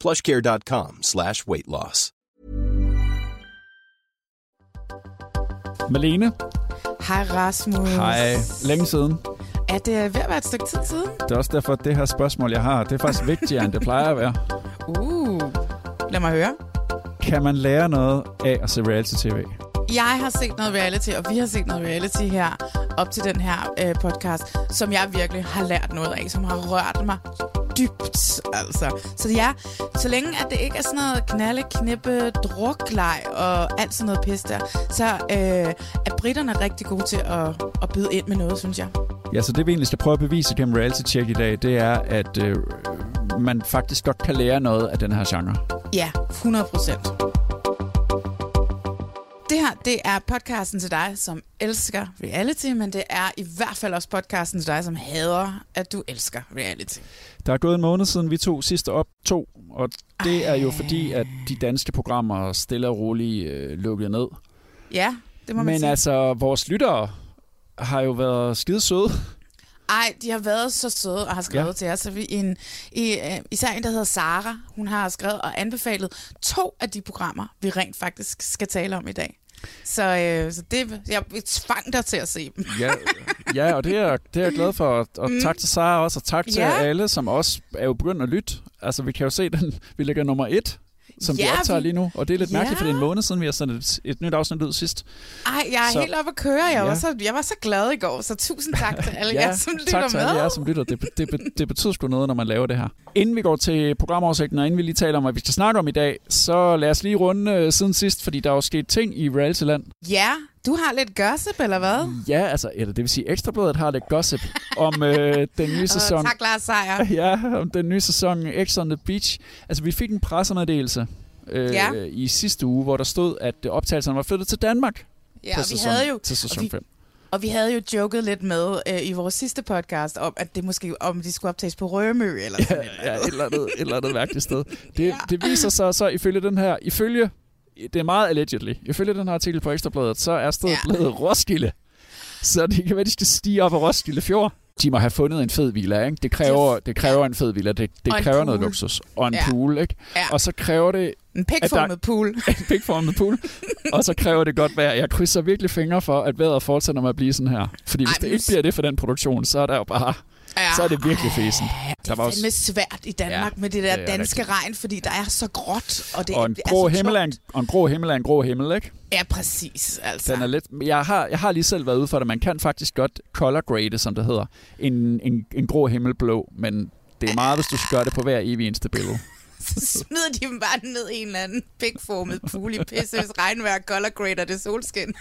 plushcare.com slash weight loss. Malene, Hej Rasmus. hej. Længe siden. Er det ved at være et stykke tid siden? Det er også derfor, at det her spørgsmål, jeg har, det er faktisk vigtigere, end det plejer at være. Uh, lad mig høre. Kan man lære noget af at se reality-tv? Jeg har set noget reality, og vi har set noget reality her op til den her øh, podcast, som jeg virkelig har lært noget af, som har rørt mig dybt, altså. Så ja, så længe at det ikke er sådan noget knalle, knippe, drukleg og alt sådan noget pis der, så øh, er britterne rigtig gode til at, at byde ind med noget, synes jeg. Ja, så det vi egentlig skal prøve at bevise gennem reality-check i dag, det er, at øh, man faktisk godt kan lære noget af den her genre. Ja, 100 procent. Det her, det er podcasten til dig, som elsker reality, men det er i hvert fald også podcasten til dig, som hader, at du elsker reality. Der er gået en måned siden, vi to sidste op to, og det er jo fordi, at de danske programmer stille og roligt øh, lukkede ned. Ja, det må man Men sige. altså, vores lyttere har jo været skide søde. Ej, de har været så søde og har skrevet ja. til os. Så vi, en, i, øh, især en, der hedder Sara, hun har skrevet og anbefalet to af de programmer, vi rent faktisk skal tale om i dag. Så, øh, så det, jeg tvang dig til at se dem. Ja, ja og det er, det er jeg glad for. Og, og Mm. tak til Sara også, og tak til Ja. alle, som også er jo begyndt at lytte. Altså, vi kan jo se, den, vi ligger nummer et, som vi Ja, optager vi- lige nu. Og det er lidt Ja. mærkeligt, for det er en måned siden, vi har sendt et, et nyt afsnit ud sidst. Ej, jeg er Så- helt oppe at køre. Jeg, Ja. var så, jeg var så glad i går, så tusind tak til alle jer, som lytter tak til alle med. jer, som lytter. Det, det, det betyder sgu noget, når man laver det her. Inden vi går til programoversigten, og inden vi lige taler om, hvad vi skal snakke om i dag, så lad os lige runde øh, siden sidst, fordi der er jo sket ting i Reality-land. Ja, du har lidt gossip, eller hvad? Ja, altså, eller det vil sige, Ekstrabladet har lidt gossip om øh, den nye sæson. Og tak, Lars Seier. Ja, om den nye sæson X on the Beach. Altså, vi fik en pressemeddelelse øh, Ja. i sidste uge, hvor der stod, at optagelserne var flyttet til Danmark Ja, på og vi sæson, havde jo, til og sæson vi, 5. og vi havde jo joket lidt med øh, i vores sidste podcast, om at det måske om de skulle optages på Rømø, eller sådan noget. Ja, et eller andet, et eller andet mærkeligt sted. Det, Ja. det viser sig så ifølge den her, ifølge, det er meget allegedly, ifølge den her artikel på Ekstrabladet, så er stedet Ja. blevet Roskilde. Så det kan være, de skal stige op af Roskilde Fjord. De må have fundet en fed villa, ikke? Det kræver, det kræver en fed villa. Det, det kræver noget luksus. Og en Ja. pool, ikke? Ja. Og så kræver det En pikformet pool. en pikformet pool. og så kræver det godt vejr. Jeg krydser virkelig fingre for, at vejret fortsætter med at blive sådan her. Fordi hvis Ej, det men ikke bliver det for den produktion, så er der jo bare... Ja. Så er det virkelig fæsen. Det er fandme svært i Danmark Ja, med det der det danske regn, fordi der er så gråt. Og, det Og er, en det er grå så himmel er en, og en grå himmel er en grå himmel, ikke? Ja, præcis. Altså. Den er lidt, jeg, har, jeg har lige selv været ude for det. Man kan faktisk godt color grade, som det hedder. En, en, en grå himmel blå, men det er meget, hvis du skal gøre det på hver evig eneste billede. Så smider de dem bare ned i en eller anden pikformet pool i pisseøs regnvejr, color grader det solskin.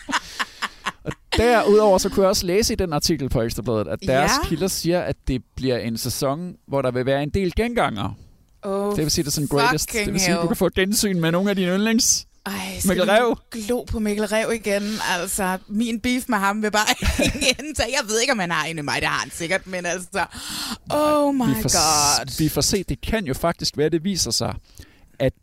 Derudover så kunne jeg også læse i den artikel på Ekstrabladet, at deres Ja. kilder siger, at det bliver en sæson, hvor der vil være en del genganger. Oh, Det vil sige, det er sådan greatest. Det vil sige, at du kan få gensyn med nogle af dine yndlings. Ej, Mikkel Rev. Glo på Mikkel Rev igen. Altså, min beef med ham vil bare ingen tage. Jeg ved ikke, om han har en af mig. Det har han sikkert, men altså... Oh my vi får, god. Vi får se, det kan jo faktisk være, det viser sig, at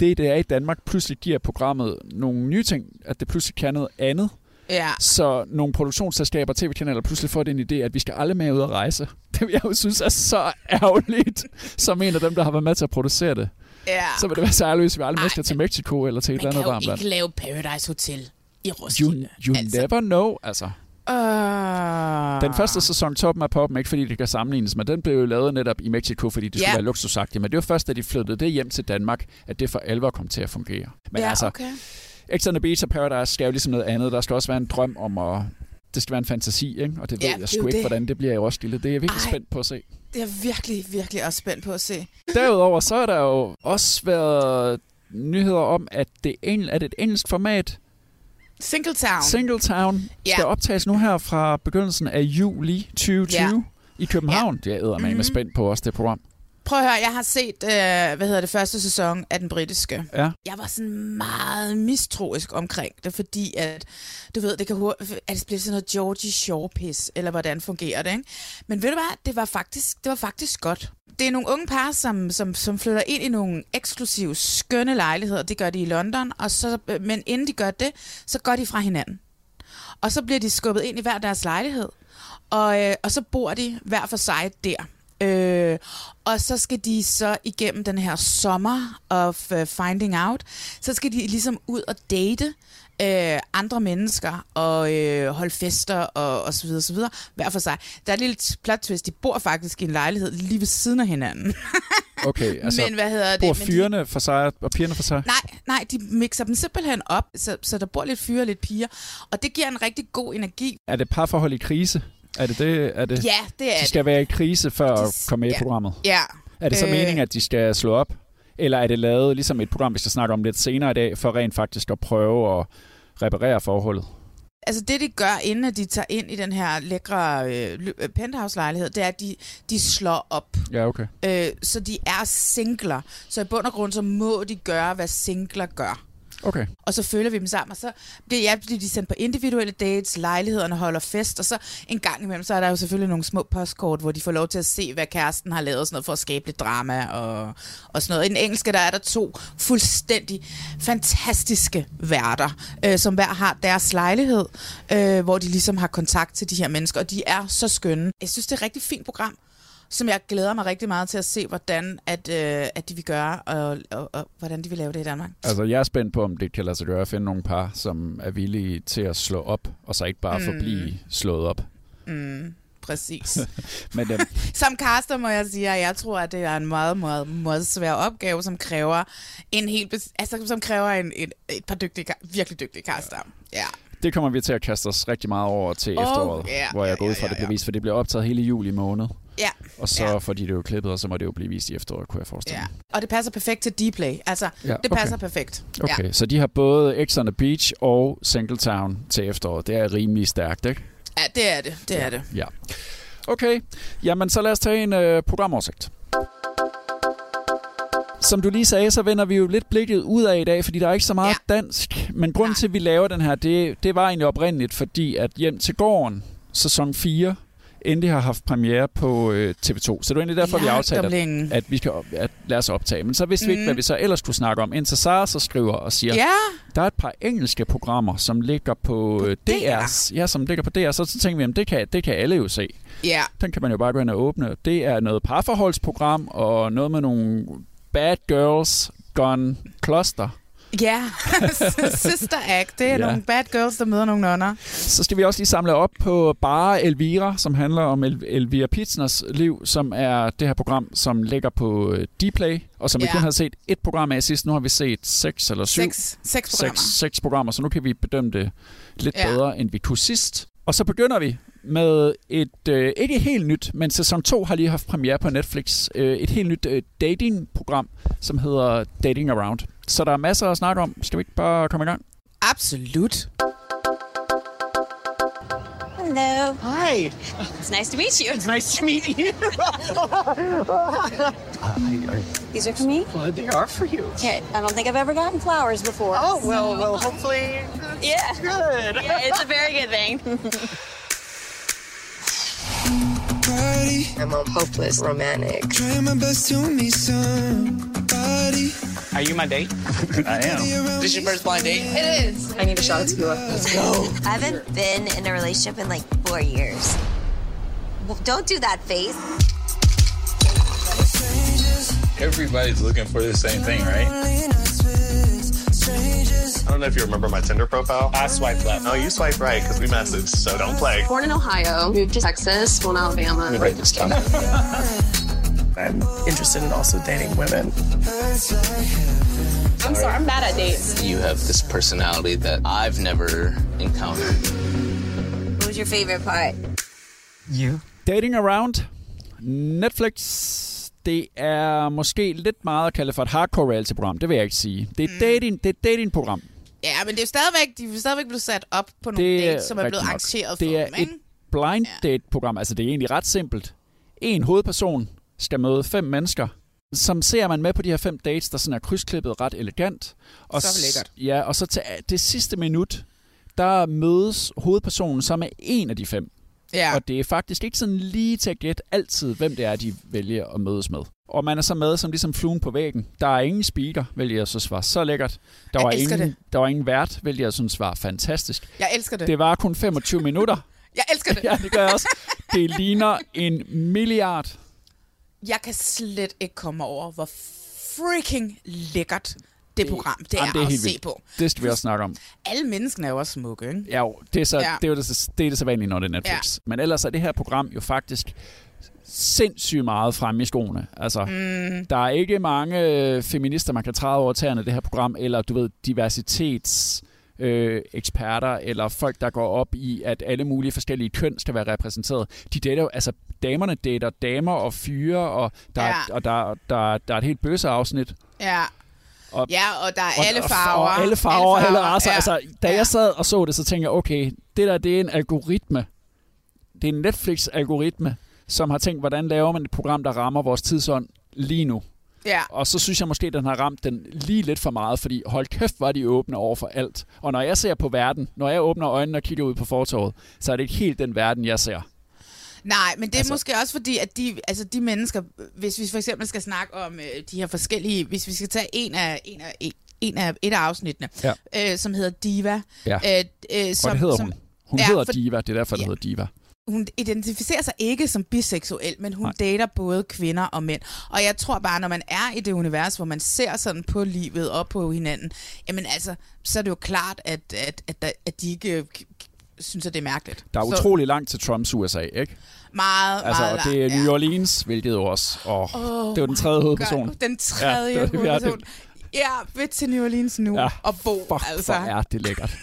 det, det er i Danmark, pludselig giver programmet nogle nye ting, at det pludselig kan noget andet. Ja. Så nogle produktionsselskaber og tv-kanaler pludselig får den idé, at vi skal aldrig mere ud at rejse. Det vil jeg jo synes er så ærgerligt, som en af dem, der har været med til at producere det. Ja. Så vil det være særligt, hvis vi aldrig mere skal til Mexico eller til et eller Man andet kan jo varmt land. ikke lave Paradise Hotel i You, Roskilde. you altså. never know, altså. Uh... Den første sæson, Toppen af Poppen, ikke fordi det kan sammenlignes, men den blev jo lavet netop i Mexico, fordi det skulle Ja. være luksusagtigt. Men det var først, da de flyttede det hjem til Danmark, at det for alvor kom til at fungere. Men ja, altså, okay. X on the Beach og Paradise skal jo ligesom noget andet. Der skal også være en drøm om at... Det skal være en fantasi, ikke? Og det ved Ja, jeg det er sgu ikke, det. hvordan det bliver i Roskilde. Det er jeg virkelig Ej. spændt på at se. Det er jeg virkelig, virkelig også spændt på at se. Derudover så er der jo også været nyheder om, at det er, at et engelsk format, Singletown. Singletown, Ja. skal optages nu her fra begyndelsen af juli 2020 Ja. i København. Det er jeg med Mhm. spændt på også, det program. Prøv at høre, jeg har set, øh, hvad hedder det, første sæson af den britiske. Ja. Jeg var sådan meget mistroisk omkring det, fordi at, du ved, det kan hurtigt, at det bliver sådan noget Georgie Shore-pis, eller hvordan fungerer det, ikke? Men ved du hvad, det var faktisk, det var faktisk godt. Det er nogle unge par, som, som, som flytter ind i nogle eksklusive, skønne lejligheder. Det gør de i London, og så, men inden de gør det, så går de fra hinanden. Og så bliver de skubbet ind i hver deres lejlighed, og, øh, og så bor de hver for sig der. Øh, og så skal de så igennem den her sommer of uh, finding out, så skal de ligesom ud og date øh, andre mennesker og øh, holde fester og, og så videre, så videre, hver for sig. Der er et lille plot twist, de bor faktisk i en lejlighed lige ved siden af hinanden. Okay, altså men hvad hedder det? bor Men de- fyrene for sig og pigerne for sig? Nej, nej, de mixer dem simpelthen op, så, så der bor lidt fyre og lidt piger. Og det giver en rigtig god energi. Er det parforhold i krise? Er det det? Er det Ja, det er de skal være i krise før De at komme med i ja. programmet? Ja. Er det så Øh. meningen, at de skal slå op? Eller er det lavet ligesom et program, vi skal snakke om lidt senere i dag, for rent faktisk at prøve at reparere forholdet? Altså det, de gør, inden at de tager ind i den her lækre øh, øh, penthouse-lejlighed, det er, at de, de slår op. Ja, okay. Øh, så de er singler. Så i bund og grund, så må de gøre, hvad singler gør. Okay. Og så følger vi dem sammen, og så bliver, ja, bliver de sendt på individuelle dates, lejlighederne holder fest, og så en gang imellem, så er der jo selvfølgelig nogle små postkort, hvor de får lov til at se, hvad kæresten har lavet, sådan noget for at skabe lidt drama og, og sådan noget. I den engelske, der er der to fuldstændig fantastiske værter, øh, som hver har deres lejlighed, øh, hvor de ligesom har kontakt til de her mennesker, og de er så skønne. Jeg synes, det er et rigtig fint program som jeg glæder mig rigtig meget til at se, hvordan at, øh, at de vil gøre, og, og, og hvordan de vil lave det i Danmark. Altså, jeg er spændt på, om det kan lade sig gøre at finde nogle par, som er villige til at slå op, og så ikke bare mm. forblive slået op. Mm, præcis. Men øhm, som caster må jeg sige, at jeg tror, at det er en meget, meget, meget svær opgave, som kræver en helt, altså, som kræver en, et, et par dygtige, virkelig dygtige caster. Ja. det kommer vi til at kaste os rigtig meget over til Oh, efteråret, ja, hvor jeg ja, går ud ja, fra, ja, det ja. vist, for det bliver optaget hele juli måned. Ja. Og så Ja. fordi det er jo klippet, og så må det jo blive vist i efteråret, kunne jeg forestille ja. mig. Og det passer perfekt til Dplay. Altså, Ja, det passer perfekt. Okay, Ja. så de har både X on the Beach og Singletown til efteråret. Det er rimelig stærkt, ikke? ja, det er det. Det er det. Ja. Okay, jamen så lad os tage en øh, programoversigt. Som du lige sagde, så vender vi jo lidt blikket ud af i dag, fordi der er ikke så meget ja. dansk. Men grunden Nej. til, at vi laver den her, det, det var egentlig oprindeligt, fordi at Hjem til gården, sæson 4, endelig har haft premiere på øh, TV2. Så det var egentlig derfor, vi har aftalte, at, at vi skal op, at lade os optage. Men så vidste mm. vi ikke, Mm. hvad vi så ellers skulle snakke om, indtil Sara så skriver og siger, Ja, der er et par engelske programmer, som ligger på, På øh, DR. DR's. Ja, som ligger på DR. Så, så tænker vi, at det kan, det kan alle jo se. ja. Den kan man jo bare gå ind og åbne. Det er noget parforholdsprogram, og noget med nogle bad girls gone cluster. Ja, Sister Act. Det er Ja. nogle bad girls, der møder nogle nonner. Så skal vi også lige samle op på Bare Elvira, som handler om El- Elvira Pitsners liv, som er det her program, som ligger på øh, Dplay, og som vi Ja. kun har set et program af sidst. Nu har vi set seks eller syv. Seks, seks programmer. seks, seks programmer, så nu kan vi bedømme det lidt. Ja. bedre, end vi kunne sidst. Og så begynder vi med et, øh, ikke helt nyt, men sæson 2 har lige haft premiere på Netflix. Øh, et helt nyt øh, datingprogram, som hedder Dating Around. Så der er masser at snakke om. Skal vi ikke bare komme i gang? Absolut. Hello. Hi. It's nice to meet you. It's nice to meet you. These are for me? well, they are for you. Okay. I don't think I've ever gotten flowers before. Oh, well, well, hopefully yeah. good. Yeah, it's a very good thing. I'm a hopeless romantic. Trying my best to meet somebody. Are you my date? I am. This your first blind date? It is. I need a shot of tequila. Let's go. I haven't been in a relationship in like four years. Well, don't do that face. Everybody's looking for the same thing, right? Lonely nights with strangers. I don't know if you remember my Tinder profile. I swiped left. No, you swipe right because we messaged, so don't play. Born in Ohio, moved to Texas, born in Alabama. Let me write this down. I'm interested in also dating women. I'm sorry, I'm bad at dates. You have this personality that I've never encountered. What was your favorite part? You? Dating Around. Netflix. Det er måske lidt meget at kalde for et hardcore reality-program. Det vil jeg ikke sige. Det er et dating, det er dating-program. Ja, men det er stadigvæk, de er stadigvæk blevet sat op på nogle Det dates, som er blevet rigtigt nok. arrangeret for Det er dem, et blind date-program. Altså, det er egentlig ret simpelt. En hovedperson skal møde fem mennesker. Som ser man med på de her fem dates, der sådan er krydsklippet ret elegant. Og Så s- lækkert. Ja, og så til det sidste minut, der mødes hovedpersonen så med en af de fem. Ja. Og det er faktisk ikke sådan lige til at gætte altid, hvem det er, de vælger at mødes med. Og man er så med som ligesom fluen på væggen. Der er ingen speaker, hvilket jeg synes var så lækkert. Der Jeg var, ingen, det. der var ingen vært, hvilket jeg synes var fantastisk. Jeg elsker det. Det var kun 25 minutter. Jeg elsker det. ja, det gør jeg også. Det ligner en milliard. Jeg kan slet ikke komme over, hvor freaking lækkert det program det er, Jamen, det er at se vildt. på. Det skal vi også snakke om. Alle menneskene er jo også smukke, ikke? Ja, jo, det er, så, Ja. det, er jo det, det er det så vanlige, når det er Netflix. Ja. Men ellers er det her program jo faktisk sindssygt meget fremme i skoene. Altså, mm. der er ikke mange øh, feminister, man kan træde over tæerne i det her program, eller du ved, diversitets øh, eksperter, eller folk, der går op i, at alle mulige forskellige køn skal være repræsenteret. De dater jo, altså damerne dater damer og fyre, og der, Ja. er, og der, der, der er et helt bøsseafsnit. Ja. Og, Ja, og der er og, alle og- farver. Og alle farver, alle, alle racer. Ja. Ja. Altså, da jeg sad og så det, så tænkte jeg, okay, det der, det er en algoritme. Det er en Netflix-algoritme, som har tænkt, hvordan laver man et program, der rammer vores tidsånd lige nu. Ja. Og så synes jeg måske, den har ramt den lige lidt for meget, fordi hold kæft, var de åbne over for alt. Og når jeg ser på verden, når jeg åbner øjnene og kigger ud på fortorvet, så er det ikke helt den verden, jeg ser. Nej, men det er altså, Altså- måske også fordi, at de, altså de mennesker, hvis vi for eksempel skal snakke om øh, de her forskellige, hvis vi skal tage en af, en af, en- en af et af afsnittene, Ja. øh, som hedder Diva. Ja. Øh, øh, Som, og det hedder som, hun. Hun Ja, hedder for- Diva, det er derfor, det Ja. hedder Diva. Hun identificerer sig ikke som biseksuel, men hun Nej. dater både kvinder og mænd. Og jeg tror bare, når man er i det univers, hvor man ser sådan på livet og på hinanden, jamen altså, så er det jo klart, at, at, at, der- at de ikke øh, synes, at det er mærkeligt. Der er så utrolig langt til Trumps USA, ikke? meget, Altså, meget og det er langt, New Orleans, hvilket jo også... Åh, Oh det var den tredje my hovedperson. God, Den tredje Ja, det var hovedperson. Ja, vil til New Orleans nu Ja, og bo, Fuck, altså. hvor er det lækkert.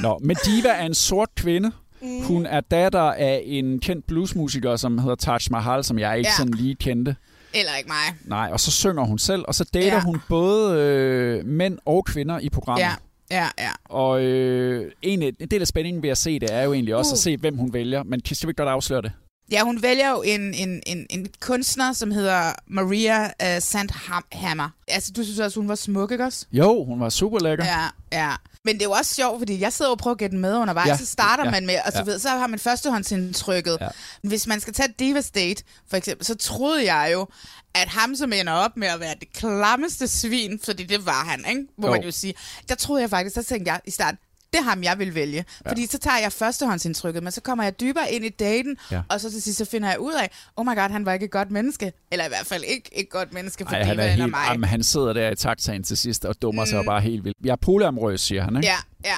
Nå, men Diva er en sort kvinde. Mm. Hun er datter af en kendt bluesmusiker, som hedder Taj Mahal, som jeg ikke Ja. sådan lige kendte. Eller ikke mig. Nej, og så synger hun selv, og så dater Ja. hun både øh, mænd og kvinder i programmet. Ja, ja, ja. Og øh, en, en del af spændingen ved at se det er jo egentlig også Uh. at se, hvem hun vælger. Men kan vi ikke godt afsløre det? Ja, hun vælger jo en, en, en, en kunstner, som hedder Maria uh, Sandhammer. Altså, du synes også, hun var smuk, ikke også? Jo, hun var super lækker. Ja, ja. Men det er jo også sjovt, fordi jeg sidder og prøver at gætte med undervejs, ja, så starter ja, man med, og så, ja. ved, så har man førstehåndsindtrykket. Ja. Hvis man skal tage Divas Date, for eksempel, så troede jeg jo, at ham, som ender op med at være det klammeste svin, fordi det var han, ikke? må Jo. man jo sige, der troede jeg faktisk, så tænkte jeg i starten, det er ham, jeg vil vælge. Ja. Fordi så tager jeg førstehåndsindtrykket, men så kommer jeg dybere ind i daten, ja. Og så til sidst så finder jeg ud af, oh my god, han var ikke et godt menneske. Eller i hvert fald ikke et godt menneske for Ej, han, er helt, mig. jamen, han sidder der i taktsagen til sidst og dummer mm. sig bare helt vildt. Jeg er polyamorøs, siger han, ikke? Ja, ja.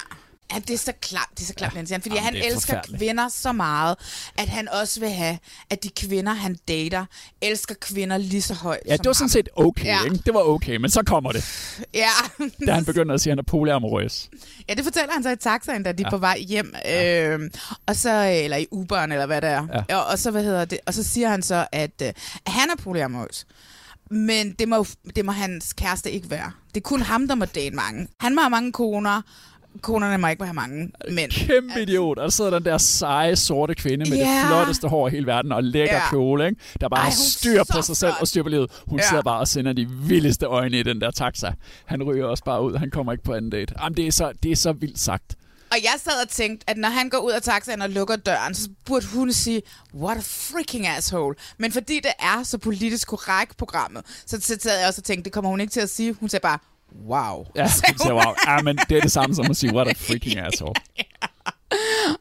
Ja, det er så klart, det er så klart, ja. han, fordi Jamen, han er elsker kvinder så meget, at han også vil have, at de kvinder, han dater, elsker kvinder lige så højt Ja, det var sådan set okay, Ja. ja. ikke? Det var okay, men så kommer det, Ja. da han begynder at sige, at han er polyamorøs. ja, det fortæller han så i taxaen, da de er på vej hjem. Ja. Øhm, og så, eller i Uberen, eller hvad det er. Ja. Og, og, så, hvad hedder det, og så siger han så, at, øh, at han er polyamorøs. Men det må, det må hans kæreste ikke være. Det er kun ham, der må date mange. Han må have mange koner. Konerne må ikke have mange mænd. Kæmpe idiot. Og der sidder den der seje, sorte kvinde med Ja. det flotteste hår i hele verden og lækker Ja. kjole, ikke? Der bare Ej, styr på sig selv flot. og styr på livet. Hun ja. sidder bare og sender de vildeste øjne i den der taxa. Han ryger også bare ud. Han kommer ikke på anden date. Jamen, det er så, det er så vildt sagt. Og jeg sad og tænkte, at når han går ud af taxaen og lukker døren, så burde hun sige, what a freaking asshole. Men fordi det er så politisk korrekt programmet, så sad jeg også og tænkte, det kommer hun ikke til at sige. Hun sagde bare, wow. Ja, Sagde så wow. Ja, men det er det samme som at sige, what a freaking asshole.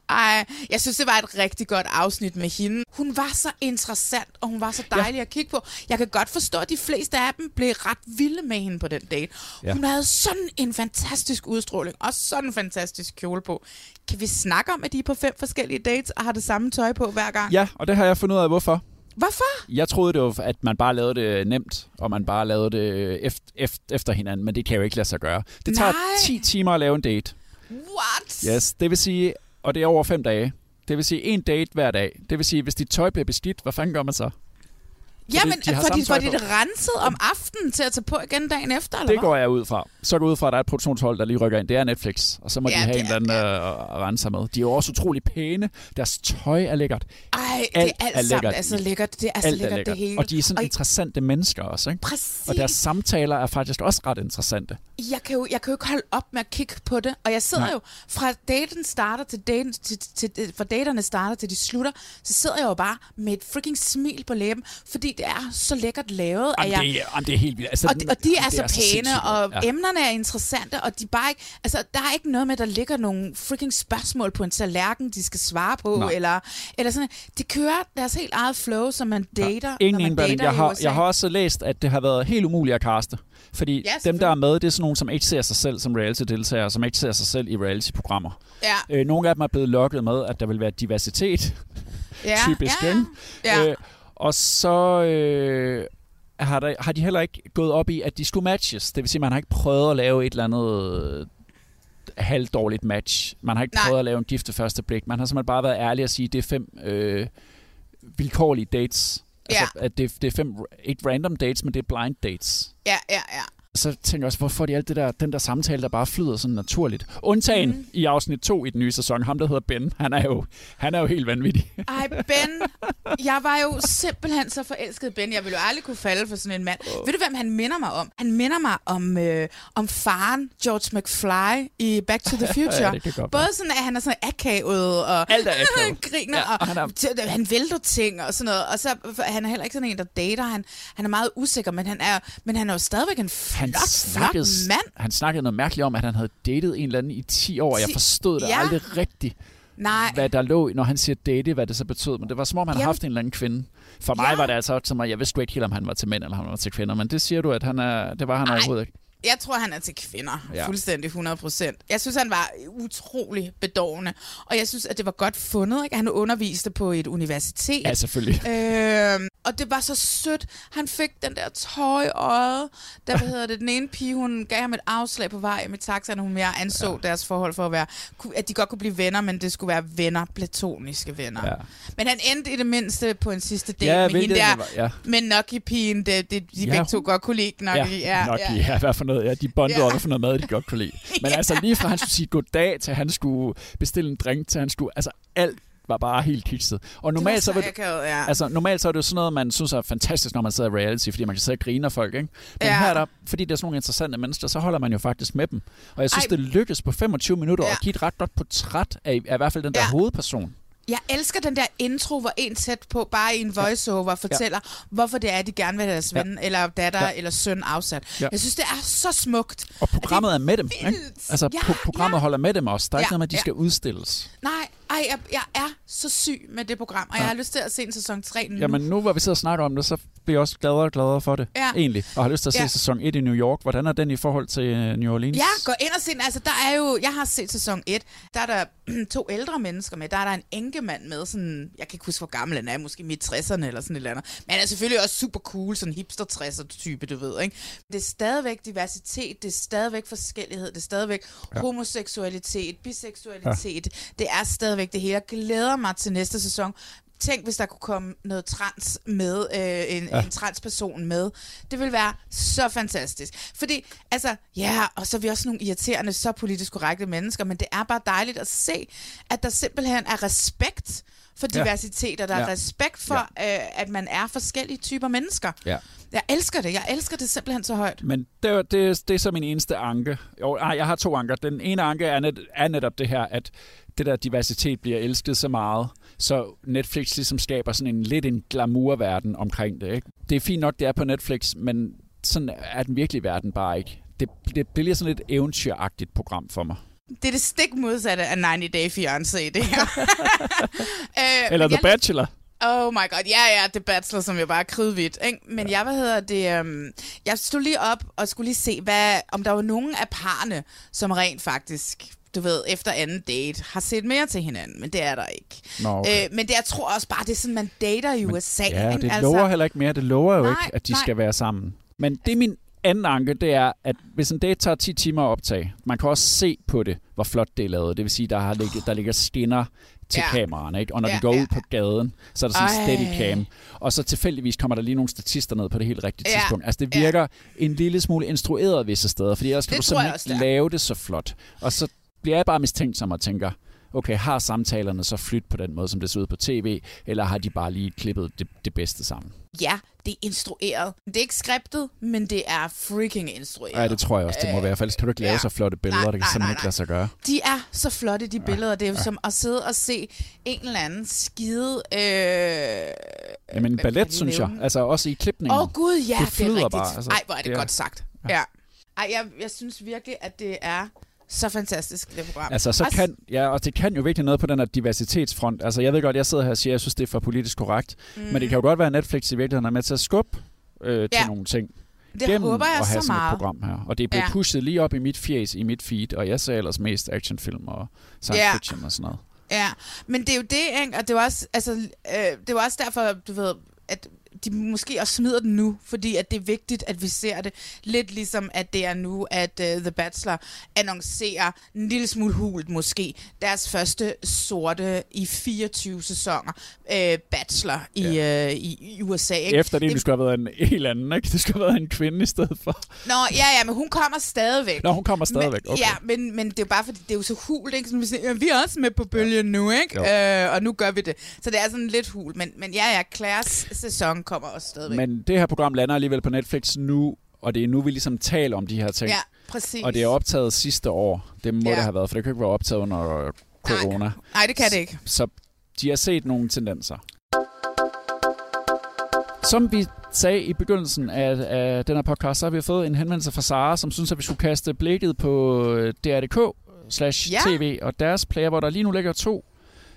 Ej, jeg synes, det var et rigtig godt afsnit med hende. Hun var så interessant, og hun var så dejlig ja. at kigge på. Jeg kan godt forstå, at de fleste af dem blev ret vilde med hende på den date. Ja. Hun havde sådan en fantastisk udstråling, og sådan en fantastisk kjole på. Kan vi snakke om, at de er på fem forskellige dates, og har det samme tøj på hver gang? Ja, og det har jeg fundet ud af, hvorfor. Hvorfor? Jeg troede det var, at man bare lavede det nemt, og man bare lavede det efter, efter hinanden, men det kan jo ikke lade sig gøre. Det tager Nej. 10 timer at lave en date. What? Yes, det vil sige, og det er over fem dage. Det vil sige en date hver dag. Det vil sige, hvis dit tøj bliver beskidt, hvad fanden gør man så? Jamen, de har fordi, fordi det renset om aftenen til at tage på igen dagen efter, eller Det hvad? går jeg ud fra. Så går jeg ud fra, at der er et produktionshold, der lige rykker ind. Det er Netflix, og så må Ja, de have en eller anden øh, at rense sig med. De er jo også utrolig pæne. Deres tøj er lækkert. Ej, Alt det er er alt lækkert. er så lækkert. Det er så Alt er lækkert, lækkert. det hele. Og de er sådan og interessante mennesker også, ikke? Præcis. Og deres samtaler er faktisk også ret interessante. jeg kan, jo, jeg kan jo ikke holde op med at kigge på det. Og jeg sidder Nej. jo, fra daten starter til daten, til, til, til, fra daterne starter til de slutter, så sidder jeg jo bare med et freaking smil på læben, fordi det er så lækkert lavet. at Jamen, jeg, det, er, jamen, det er helt vildt. Altså, og, de, og de er så pæne, sindssygt og ja. emnerne er interessante, og de er bare ikke, altså, der er ikke noget med, at der ligger nogle freaking spørgsmål på en tallerken, de skal svare på, Nej. eller, eller sådan De kører deres helt eget flow, som man dater, Ingen når man dater Jeg har, jeg har også læst, at det har været helt umuligt at kaste. Fordi Ja, dem, der er med, det er sådan nogen, som ikke ser sig selv som reality-deltagere, som ikke ser sig selv i reality-programmer. Ja. Øh, nogle af dem er blevet lokket med, at der vil være diversitet. Ja, Typisk, ja, ja. Øh, og så øh, har, der, har de heller ikke gået op i, at de skulle matches. Det vil sige, man har ikke prøvet at lave et eller andet øh, halvdårligt match. Man har ikke Nej. prøvet at lave en gift ved første blik. Man har simpelthen bare været ærlig og sige, at det er fem øh, vilkårlige dates. Altså, at det, det er fem, ikke random dates, men det er blind dates. Ja, ja, ja. Så tænker jeg også, hvorfor de alt det der, den der samtale, der bare flyder sådan naturligt. Undtagen mm. i afsnit 2 i den nye sæson, ham der hedder Ben, han er jo, han er jo helt vanvittig. Ej, Ben. Jeg var jo simpelthen så forelsket Ben. Jeg ville jo aldrig kunne falde for sådan en mand. Oh. Ved du, hvem han minder mig om? Han minder mig om, øh, om faren, George McFly, i Back to the Future. Ja, Både sådan, at han er sådan akavet, og Alt er akavet. griner, Ja, og, og han er- han vælter ting og sådan noget. Og så han er heller ikke sådan en, der dater. Han, han er meget usikker, men han er, men han er jo stadigvæk en Han flot snakkede, mand. han snakkede noget mærkeligt om, at han havde datet en eller anden i 10 år. Jeg Ti- forstod det Ja. aldrig rigtigt, Nej, hvad der lå, når han siger date, hvad det så betød. Men det var som om, han havde haft en eller anden kvinde. For mig Ja. var det altså som at jeg vidste ikke helt, om han var til mænd eller om han var til kvinder. Men det siger du, at han er, det var han Ej. overhovedet ikke. Jeg tror, han er til kvinder. Ja. Ja. Fuldstændig 100 procent. Jeg synes, han var utrolig bedårende. Og jeg synes, at det var godt fundet. Ikke? Han underviste på et universitet. Ja, selvfølgelig. Øhm, og det var så sødt. Han fik den der tøj i øjet. Der hvad hedder det, den ene pige, hun gav ham et afslag på vej med taxaen. Hun mere anså ja. deres forhold for at være, at de godt kunne blive venner, men det skulle være venner, platoniske venner. Ja. Men han endte i det mindste på en sidste date Ja, med hende der, det var- ja. med Noki-pigen. Det, det, de Ja, begge to hun- godt kunne lide Noki. Ja, nok ja, ja. hvad for noget. Ja, de bondede Ja. ja. over for noget mad, de godt kunne lide. Men altså lige fra han skulle sige goddag, til han skulle bestille en drink, til han skulle... Altså alt var bare helt kikset. Og normalt så, så var det, ja. altså, normalt så er det jo sådan noget, man synes er fantastisk, når man sidder i reality, fordi man kan sidde og grine af folk, ikke? Men Ja. her er der, fordi det er sådan nogle interessante mennesker, så holder man jo faktisk med dem. Og jeg synes, Ej. det lykkes på 25 minutter Ja. at give et ret godt portræt af, af i hvert fald den der Ja. hovedperson. Jeg elsker den der intro, hvor en tæt på, bare i en voiceover, fortæller, ja. hvorfor det er, de gerne vil have deres ven, ja. eller datter, Ja. eller søn afsat. Ja. Jeg synes, det er så smukt. Og programmet er med dem, ikke? Altså, Ja, pro- programmet ja. holder med dem også. Der er ikke Ja, noget med, at de ja. skal udstilles. Nej, ej, jeg, jeg er så syg med det program, og ja. jeg har lyst til at se en sæson 3 nu. Jamen nu, hvor vi sidder og snakker om det, så bliver jeg også gladere og gladere for det, Ja. egentlig. Og har lyst til at se Ja. sæson 1 i New York. Hvordan er den i forhold til øh, New Orleans? Ja, gå ind og se den. Altså, der er jo... Jeg har set sæson 1. Der er der to ældre mennesker med. Der er der en enkemand med, sådan... Jeg kan ikke huske, hvor gammel han er. Måske midt 60'erne eller sådan et eller andet. Men han er selvfølgelig også super cool. Sådan hipster 60'er type, du ved, ikke? Det er stadigvæk diversitet. Det er stadigvæk forskellighed. Det er stadigvæk ja. homoseksualitet, biseksualitet. Ja. Det er stadigvæk det hele. Jeg glæder mig til næste sæson. Tænk, hvis der kunne komme noget trans med, øh, en, Ja. en transperson med. Det vil være så fantastisk. Fordi, altså, ja, og så er vi også nogle irriterende, så politisk korrekte mennesker, men det er bare dejligt at se, at der simpelthen er respekt for Ja. diversitet, og der Ja. er respekt for, ja. øh, at man er forskellige typer mennesker. Ja. Jeg elsker det. Jeg elsker det simpelthen så højt. Men det, er- det, det er så min eneste anke. Jo, nej, jeg har to anker. Den ene anke er, net, er netop det her, at det der diversitet bliver elsket så meget, så Netflix ligesom skaber sådan en lidt en glamourverden omkring det. Ikke? Det er fint nok, det er på Netflix, men sådan er den virkelige verden bare ikke. Det, det bliver sådan lidt eventyragtigt program for mig. det er det stik modsatte af 90 Day Fiancé, det her. øh, Eller The jeg- Bachelor. Oh my god, ja ja, The Bachelor, som jo bare er kridhvidt. Ikke? Men jeg, hvad hedder det, um, jeg stod lige op og skulle lige se, hvad, om der var nogen af parne, som rent faktisk, du ved, efter anden date, har set mere til hinanden, men det er der ikke. Nå, okay. øh, men det, jeg tror også bare, det er sådan, man dater i USA. Ja, ikke? det lover heller ikke mere. Det lover jo Nej, ikke, at de nej. skal være sammen. Men det er min anden anke, det er, at hvis en date tager 10 timer at optage, man kan også se på det, hvor flot det er lavet. Det vil sige, der, har ligget, der ligger skinner til Ja. kameraerne, ikke? Og når Ja, de går ja, ud på gaden, så er der sådan en steady cam. Og så tilfældigvis kommer der lige nogle statister ned på det helt rigtige Ja, tidspunkt. Altså, det ja. virker en lille smule instrueret visse steder, fordi ellers kan Det du simpelthen også, ikke lave det så flot. Og så bliver jeg bare mistænksom og tænker, okay, har samtalerne så flyttet på den måde, som det ser ud på tv, eller har de bare lige klippet det, det bedste sammen? Ja, det er instrueret. Det er ikke skriptet, men det er freaking instrueret. Ja, det tror jeg også, det må være. For ellers kan du ikke lave ja. så flotte billeder. Nej, det kan nej, simpelthen nej, ikke lade sig gøre. De er så flotte, de billeder. Det er jo som at sidde og se en eller anden skide... Øh... Jamen, en ballet, synes jeg. Altså også i klipningen. Åh oh, gud, ja, det det, er rigtigt. bare. Altså, Ej, hvor er det er- godt sagt. Ja. Ej, jeg, jeg synes virkelig, at det er så fantastisk, det program. Altså, så kan, ja, og det kan jo virkelig noget på den her diversitetsfront. Altså, jeg ved godt, jeg sidder her og siger, at jeg synes, det er for politisk korrekt. Mm. Men det kan jo godt være, at Netflix i virkeligheden er med til at skubbe øh, til Ja. nogle ting. Det gennem håber jeg at have så sådan meget. et program her. Og det er blevet Ja. pushet lige op i mit fjes, i mit feed, og jeg ser ellers mest actionfilm og science Ja. fiction og sådan noget. Ja, men det er jo det, ikke? Og det var også, altså, øh, det var også derfor, du ved, at de måske også smider den nu, fordi at det er vigtigt, at vi ser det. Lidt ligesom, at det er nu, at uh, The Bachelor annoncerer en lille smule hult måske deres første sorte i 24 sæsoner øh, Bachelor i, øh, i, i USA. Ikke? Efter det egentlig skulle have været en helt anden, ikke? Det skulle have været en kvinde i stedet for. Nå, ja, ja, men hun kommer stadigvæk. Nå, hun kommer stadigvæk, Men, okay. Ja, men, men det er jo bare fordi, det er jo så hult, ikke? Som vi, siger, ja, vi er også med på bølgen nu, ikke? Jo. Øh, og nu gør vi det. Så det er sådan lidt hul. Men, men ja, ja, Claires sæson kommer også stadigvæk. Men det her program lander alligevel på Netflix nu, og det er nu, vi ligesom taler om de her ting. Ja, præcis. Og det er optaget sidste år. Det må Ja. ja. det have været, for det kan ikke være optaget under corona. Nej, det kan det ikke. Så de har set nogle tendenser. Som vi sagde i begyndelsen af, af den her podcast, så har vi fået en henvendelse fra Sara, som synes, at vi skulle kaste blikket på øh, DR.dk slash Ja. tv og deres player, hvor der lige nu ligger to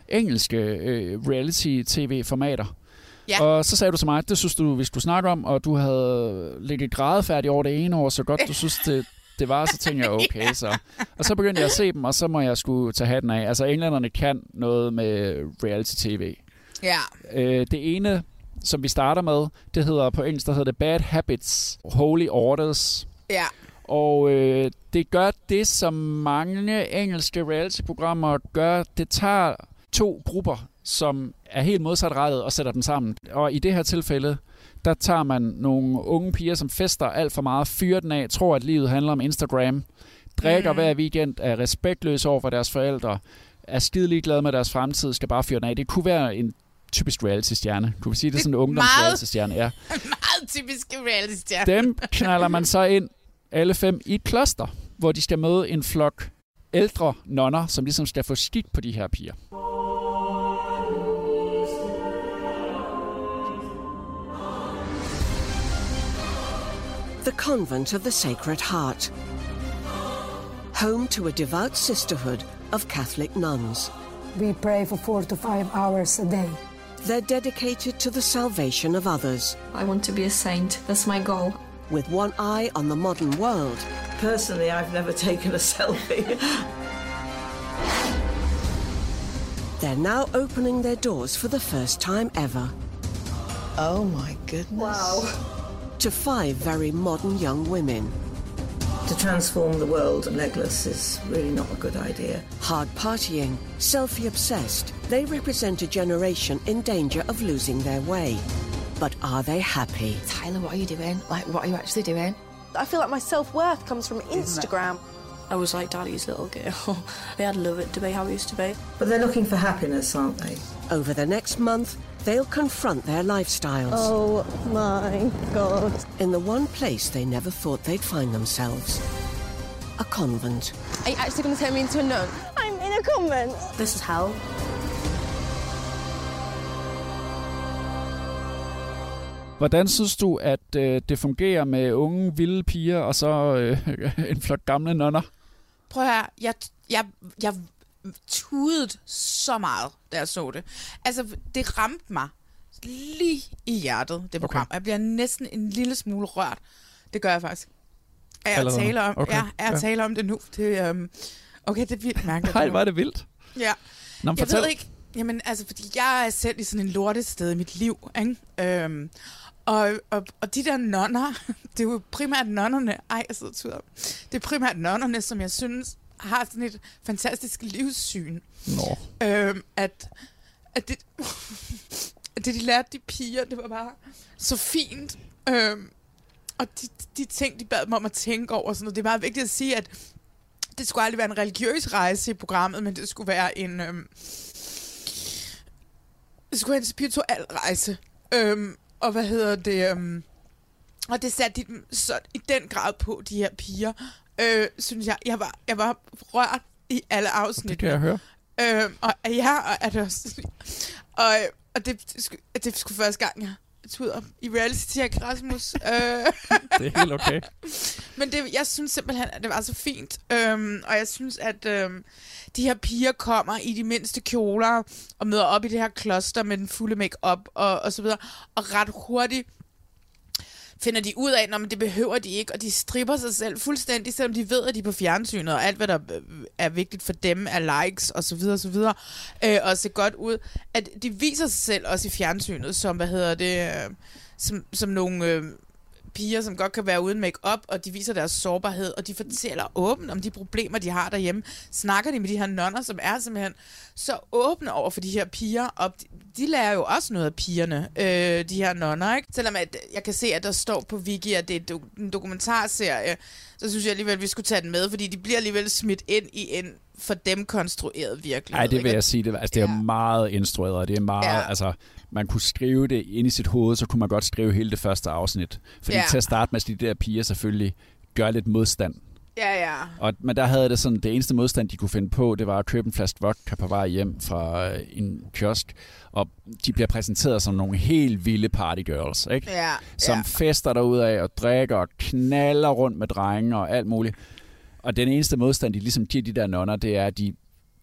engelske øh, reality-tv-formater. Ja. Og så sagde du til mig, det synes du, vi skulle snakke om, og du havde ligget grædefærdig over det ene år, så godt du synes, det, det var, så tænkte jeg, okay, så. Og så begyndte jeg at se dem, og så må jeg skulle tage hatten af. Altså, englænderne kan noget med reality-tv. Ja. Øh, det ene, som vi starter med, det hedder på engelsk, der hedder det Bad Habits, Holy Orders. Ja. Og øh, det gør det, som mange engelske reality-programmer gør. Det tager to grupper, som er helt modsatrettet og sætter dem sammen. Og i det her tilfælde, der tager man nogle unge piger, som fester alt for meget, fyrer den af, tror, at livet handler om Instagram, drikker mm. hver weekend, er respektløse over for deres forældre, er skide ligeglade med deres fremtid, skal bare fyre den af. Det kunne være en typisk reality-stjerne. Kunne vi sige, det er sådan en ungdoms-reality-stjerne? Ja. Meget typisk reality-stjerne. Dem knaller man så ind, alle fem, i et kloster, hvor de skal møde en flok ældre nonner, som ligesom skal få skik på de her piger. The Convent of the Sacred Heart. Home to a devout sisterhood of Catholic nuns. We pray for four to five hours a day. They're dedicated to the salvation of others. I want to be a saint. That's my goal. With one eye on the modern world. Personally, I've never taken a selfie. They're now opening their doors for the first time ever. Oh my goodness. Wow. To five very modern young women. To transform the world legless is really not a good idea. Hard partying, selfie obsessed, they represent a generation in danger of losing their way. But are they happy? Tyler, what are you doing? Like, what are you actually doing? I feel like my self worth comes from Instagram. I was like daddy's little girl. I'd love it to be how it used to be. But they're looking for happiness, aren't they? Over the next month, they'll confront their lifestyles. Oh my god. In the one place they never thought they'd find themselves a convent. Are you actually going to turn me into a nun? I'm in a convent. This is hell. Hvordan synes du, at øh, det fungerer med unge, vilde piger og så øh, en flok gamle nonner? Prøv her, jeg, jeg, jeg tudede så meget, da jeg så det. Altså, det ramte mig lige i hjertet, det program. Okay. Jeg bliver næsten en lille smule rørt. Det gør jeg faktisk. Er jeg Allerede? taler om, Okay, ja, er jeg ja. taler om det nu? Det, um, okay, det er vildt mærkeligt. Hej, var det vildt. Ja. Nå, jeg fortæl. ved ikke, jamen altså, fordi jeg er selv i sådan en lortested i mit liv, ikke? Øhm, og, og, og de der nonner, det er jo primært nonnerne, ej, jeg sidder tuder. Det er primært nonnerne, som jeg synes har sådan et fantastisk livssyn. Nå. Øhm, at, at, det, at det, de lærte de piger, det var bare så fint. Øhm, og de, de ting, de bad mig om at tænke over, sådan noget. det er meget vigtigt at sige, at det skulle aldrig være en religiøs rejse i programmet, men det skulle være en... Øhm, det skulle være en spirituel rejse. Øhm, og hvad hedder det? Øhm, og det satte de dem så i den grad på, de her piger. Øh, synes jeg, jeg var, jeg var rørt i alle afsnit. Det kan jeg høre. Øhm, og ja, og er det også... Og, og det, det, skulle, det skulle første gang, jeg tuder i reality check, Rasmus. øh, Det er helt okay. men det, jeg synes simpelthen, at det var så fint. Øhm, og jeg synes, at øhm, de her piger kommer i de mindste kjoler og møder op i det her kloster med den fulde make-up og, og så videre. Og ret hurtigt finder de ud af, at det behøver de ikke, og de stripper sig selv fuldstændig, selvom de ved, at de er på fjernsynet, og alt, hvad der øh, er vigtigt for dem, er likes og så videre, og så videre, øh, og se godt ud. At de viser sig selv også i fjernsynet, som, hvad hedder det, øh, som, som nogle... Øh, piger, som godt kan være uden make-up, og de viser deres sårbarhed, og de fortæller åbent om de problemer, de har derhjemme. Snakker de med de her nonner, som er simpelthen så åbne over for de her piger, og de, de lærer jo også noget af pigerne, øh, de her nonner, ikke? Selvom at jeg kan se, at der står på Wiki, at det er do- en dokumentarserie, så synes jeg alligevel, at vi skulle tage den med, fordi de bliver alligevel smidt ind i en for dem konstrueret virkelighed. Nej, det vil ikke? jeg sige. Det, altså, det er meget instrueret, det er meget, Ja. ja. altså, man kunne skrive det ind i sit hoved, så kunne man godt skrive hele det første afsnit. Fordi Ja. til at starte med, så de der piger selvfølgelig gør lidt modstand. Ja, ja. Og, men der havde det sådan, det eneste modstand, de kunne finde på, det var at købe en flaske vodka på vej hjem fra øh, en kiosk. Og de bliver præsenteret som nogle helt vilde partygirls, ikke? Ja, Som ja. fester derudad og drikker og knaller rundt med drenge og alt muligt. Og den eneste modstand, de ligesom giver de der nonner, det er, at de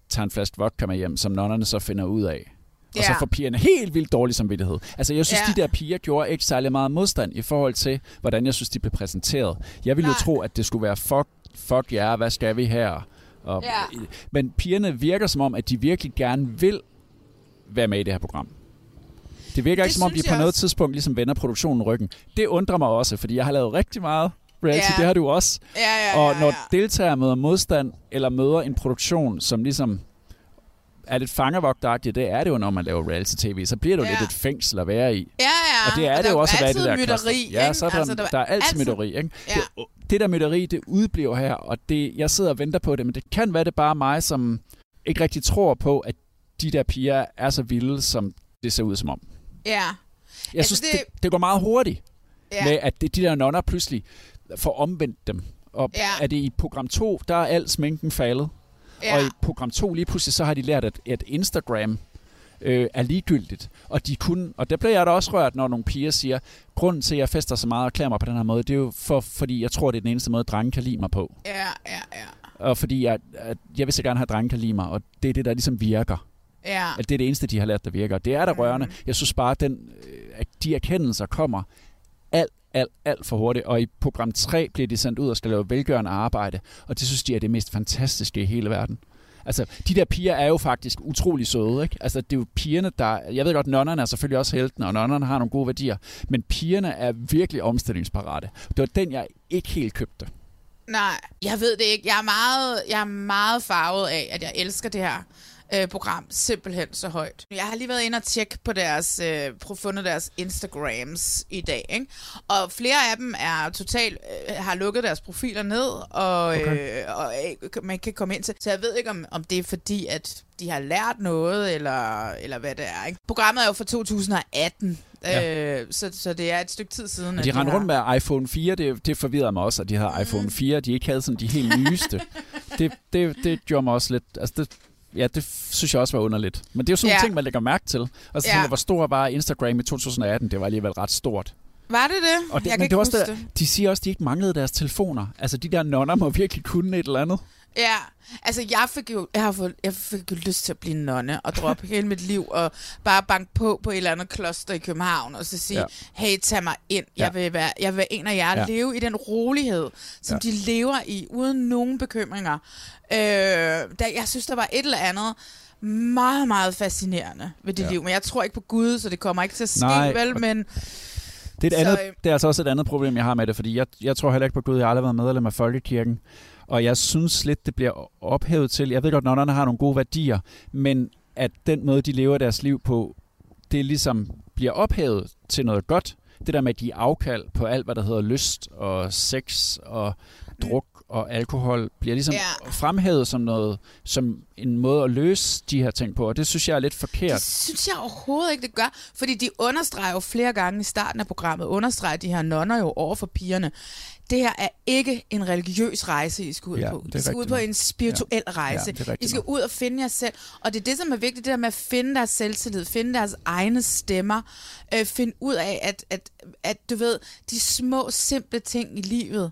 tager en flaske vodka med hjem, som nonnerne så finder ud af. Og så Ja. får pigerne helt vildt dårlig samvittighed. Altså, jeg synes, Ja. de der piger gjorde ikke særlig meget modstand i forhold til, hvordan jeg synes, de blev præsenteret. Jeg ville jo Nej. tro, at det skulle være, fuck, fuck jer, hvad skal vi her? Og, Ja. Men pigerne virker som om, at de virkelig gerne vil være med i det her program. Det virker Det ikke som om, de på jeg noget også. tidspunkt ligesom vender produktionen ryggen. Det undrer mig også, fordi jeg har lavet rigtig meget reality. Ja. Det har du også. Ja, ja, Og ja, når ja. deltagere møder modstand, eller møder en produktion, som ligesom er lidt fangervogtagtigt, det er det jo, når man laver reality-tv, så bliver det jo Ja. lidt et fængsel at være i. Ja, ja. Og det er det der jo også at være i det der mytteri. Ja, så er der, Altså, der der, er altid altid- mytteri. Ikke? Ja. Det, det der mytteri, det udbliver her, og det, jeg sidder og venter på det, men det kan være det bare mig, som ikke rigtig tror på, at de der piger er så vilde, som det ser ud som om. Ja. Jeg Altså, synes, det- det, det går meget hurtigt Ja. med, at det, de der nonner pludselig får omvendt dem. Og Ja. er det i program 2, der er al sminken faldet. Ja. Og i program 2 lige pludselig, så har de lært, at, at Instagram øh, er ligegyldigt. Og de kunne, og der bliver jeg da også rørt, når nogle piger siger, grunden til, at jeg fester så meget og klæder mig på den her måde, det er jo for, fordi jeg tror, det er den eneste måde, drenge kan lide mig på. Ja, ja, ja. Og fordi jeg, at jeg vil så gerne have, at drenge kan lide mig, og det er det, der ligesom virker. Ja. At det er det eneste, de har lært, der virker. Det er da Mm. rørende. Jeg synes bare, at, den, øh, at de erkendelser kommer alt, alt, alt for hurtigt. Og i program 3 bliver de sendt ud og skal lave velgørende arbejde. Og det synes de er det mest fantastiske i hele verden. Altså, de der piger er jo faktisk utrolig søde, ikke? Altså, det er jo pigerne, der... Jeg ved godt, nonnerne er selvfølgelig også heltene, og nonnerne har nogle gode værdier. Men pigerne er virkelig omstillingsparate. Det var den, jeg ikke helt købte. Nej, jeg ved det ikke. Jeg er meget, jeg er meget farvet af, at jeg elsker det her øh, program simpelthen så højt. Jeg har lige været inde og tjekke på deres, øh, at fundet deres Instagrams i dag, ikke? Og flere af dem er totalt, øh, har lukket deres profiler ned, og, okay. øh, og øh, man kan komme ind til. Så jeg ved ikke, om, om det er fordi, at de har lært noget, eller, eller hvad det er, ikke? Programmet er jo fra 2018, Ja. øh, så, så det er et stykke tid siden. At de rendte rundt med iPhone 4, det, det forvirrede mig også, at de havde iPhone 4, de ikke havde sådan de helt nyeste. det, det, det gjorde mig også lidt... Altså det, ja, det synes jeg også var underligt. Men det er jo sådan Ja. nogle ting, man lægger mærke til. Og så Ja. tænker hvor stor var Instagram i 2018? Det var alligevel ret stort. Var det det? Og det, jeg kan men ikke det var også der, de siger også, at de ikke manglede deres telefoner. Altså, de der nonner må virkelig kunne et eller andet. Ja, altså jeg fik jo, jeg har fået, jeg fik jo lyst til at blive nonne og droppe hele mit liv og bare banke på på et eller andet kloster i København og så sige, Ja. hey, tag mig ind. Jeg, Ja. vil være, jeg vil være en af jer. Ja. Leve i den rolighed, som Ja. de lever i, uden nogen bekymringer. Øh, der, jeg synes, der var et eller andet meget, meget fascinerende ved det Ja. liv. Men jeg tror ikke på Gud, så det kommer ikke til at ske, Nej, vel? Men Det er, et Så, andet, øh, det er altså også et andet problem, jeg har med det, fordi jeg, jeg tror heller ikke på Gud. Jeg har aldrig været medlem af Folkekirken. Og jeg synes lidt, det bliver ophævet til. Jeg ved godt, nonnerne har nogle gode værdier, men at den måde, de lever deres liv på, det ligesom bliver ophævet til noget godt. Det der med, at de er afkald på alt, hvad der hedder lyst og sex og druk og alkohol, bliver ligesom Ja. fremhævet som noget, som en måde at løse de her ting på, og det synes jeg er lidt forkert. Det synes jeg overhovedet ikke, det gør. Fordi de understreger jo flere gange i starten af programmet, understreger de her nonner jo over for pigerne. Det her er ikke en religiøs rejse, I skal ud Ja, på. det I skal ud på en spirituel Ja. rejse. Ja, I skal ud og finde jer selv. Og det er det, som er vigtigt, det der med at finde deres selvtillid, finde deres egne stemmer, øh, finde ud af, at, at, at du ved, de små, simple ting i livet,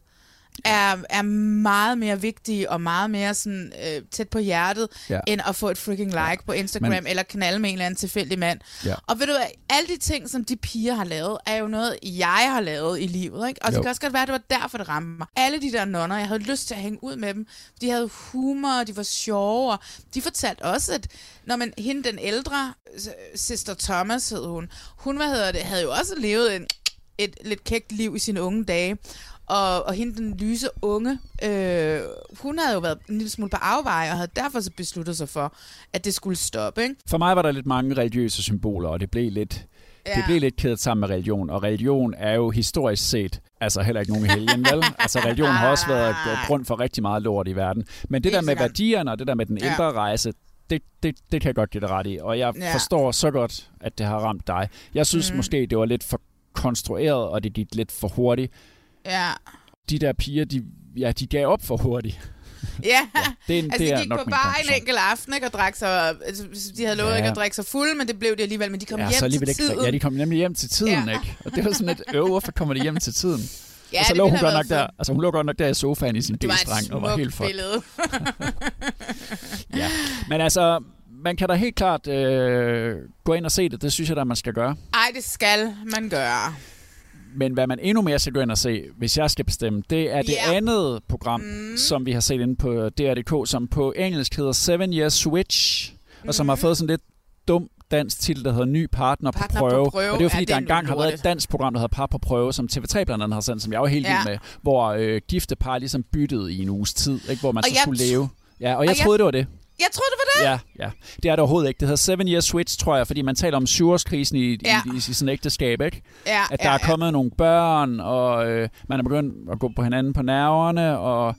er, er meget mere vigtige og meget mere sådan, øh, tæt på hjertet, Ja. end at få et freaking like ja. på Instagram, Men- eller knalde med en eller anden tilfældig mand. Ja. Og ved du hvad, alle de ting, som de piger har lavet, er jo noget, jeg har lavet i livet. Ikke? Og Jo. det kan også godt være, at det var derfor, det ramte mig. Alle de der nonner, jeg havde lyst til at hænge ud med dem. De havde humor, de var sjove, og de fortalte også, at når man, hende den ældre, Sister Thomas hed hun, hun hvad hedder det, havde jo også levet en, et lidt kægt liv i sine unge dage. Og, og hende, den lyse unge, øh, hun havde jo været en lille smule på afveje, og havde derfor så besluttet sig for, at det skulle stoppe. Ikke? For mig var der lidt mange religiøse symboler, og det blev lidt, ja. det blev lidt kædet sammen med religion. Og religion er jo historisk set, altså heller ikke nogen helgen, vel? Altså religion har også været grund for rigtig meget lort i verden. Men det der med værdierne og det der med den Ja. indre rejse, det, det, det kan jeg godt give det ret i. Og jeg Ja. forstår så godt, at det har ramt dig. Jeg synes mm. måske, det var lidt for konstrueret, og det gik lidt for hurtigt. Ja. De der piger, de, ja, de gav op for hurtigt. Ja, det er- altså det de gik på bare en enkelt aften ikke, og drak sig, altså, de havde lovet Ja. ja. ikke at drikke sig fuld, men det blev de alligevel, men de kom ja, hjem så til ikke, tiden. Ja, de kom nemlig hjem til tiden, Ja. ikke? Og det var sådan lidt, øv, hvorfor kommer de hjem til tiden? Ja, og så det lå hun godt nok der, altså hun lå godt nok der i sofaen i sin det et B-streng og var helt fucked. billede. Ja. Men altså, man kan da helt klart øh, gå ind og se det. Det synes jeg da, man skal gøre. Ej, det skal man gøre. Men hvad man endnu mere skal gå ind og se, hvis jeg skal bestemme, det er det Ja. andet program, mm. som vi har set inde på DR.dk, som på engelsk hedder Seven Years Switch, og som har Mhm. fået sådan lidt dum dansk titel, der hedder Ny Partner, Partner på, på prøve. prøve. Og det er jo fordi, Ja, det der er engang har været et dansk program, der hedder Par på prøve, som TV3 blandt andet har sendt, som jeg var helt Ja. vild med, hvor øh, gifte par ligesom byttede i en uges tid, ikke? hvor man Og så jeg skulle leve. Ja, og jeg og jeg- troede, det var det. Jeg troede, det var det. Ja, ja. Det er det overhovedet ikke. Det hedder Seven Years Switch, tror jeg, fordi man taler om syvårskrisen i, Ja. i, i, i sådan ægteskab, ikke? Ja, At der ja, er kommet nogle børn, og øh, man er begyndt at gå på hinanden på nerverne, og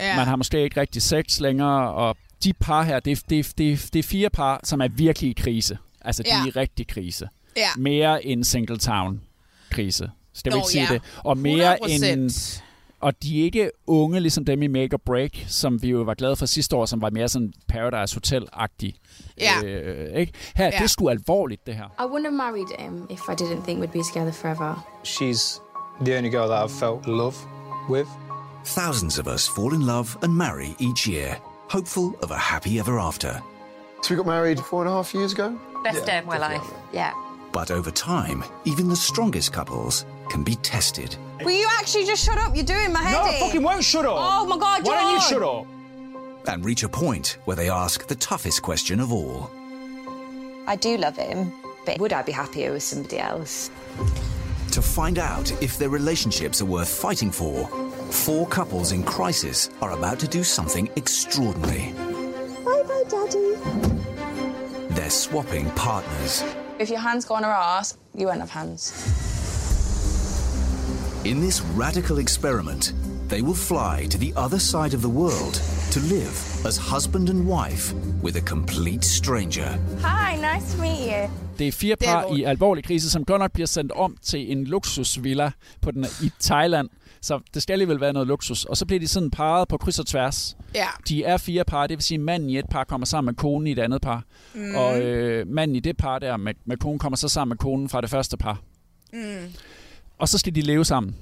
Ja. man har måske ikke rigtig sex længere, og de par her, det, er- det, er- det, er- det er fire par, som er virkelig i krise. Altså, de Ja. er i rigtig krise. Ja. Mere end Singletown-krise. Skal vi Nå, ikke sige ja. det? Og mere 100%. end... Og de er ikke unge, ligesom dem i Make or Break, som vi jo var glade for sidste år, som var mere sådan Paradise Hotel-agtig. Ja. Øh, ikke? Her, Ja. det er sgu alvorligt, det her. I wouldn't have married him if I didn't think we'd be together forever. She's the only girl that I've felt love with. Thousands of us fall in love and marry each year, hopeful of a happy ever after. So we got married four and a half years ago? Best day of my life. Yeah. But over time, even the strongest couples can be tested. Will you actually just shut up? You're doing my head No, I in. fucking won't shut up. Oh my god, Why don't you John! shut up? and reach a point where they ask the toughest question of all I do love him, but Would I be happier with somebody else? to find out if their relationships are worth fighting for. Four couples in crisis are about to do something extraordinary. Bye bye, Daddy. They're swapping partners. If your hands go on her ass, you won't have hands. In this radical experiment, they will fly to the other side of the world to live as husband and wife with a complete stranger. Hi, nice to meet you. Det er fire par i alvorlig krise, som godt nok bliver sendt om til en luksusvilla på den, i Thailand. Så det skal alligevel være noget luksus. Og så bliver de sådan parret på kryds og tværs. Ja. De er fire par, det vil sige, at manden i et par kommer sammen med konen i et andet par. Mm. Og øh, manden i det par der med, med konen kommer så sammen med konen fra det første par. Mm. Og så skal de leve sammen.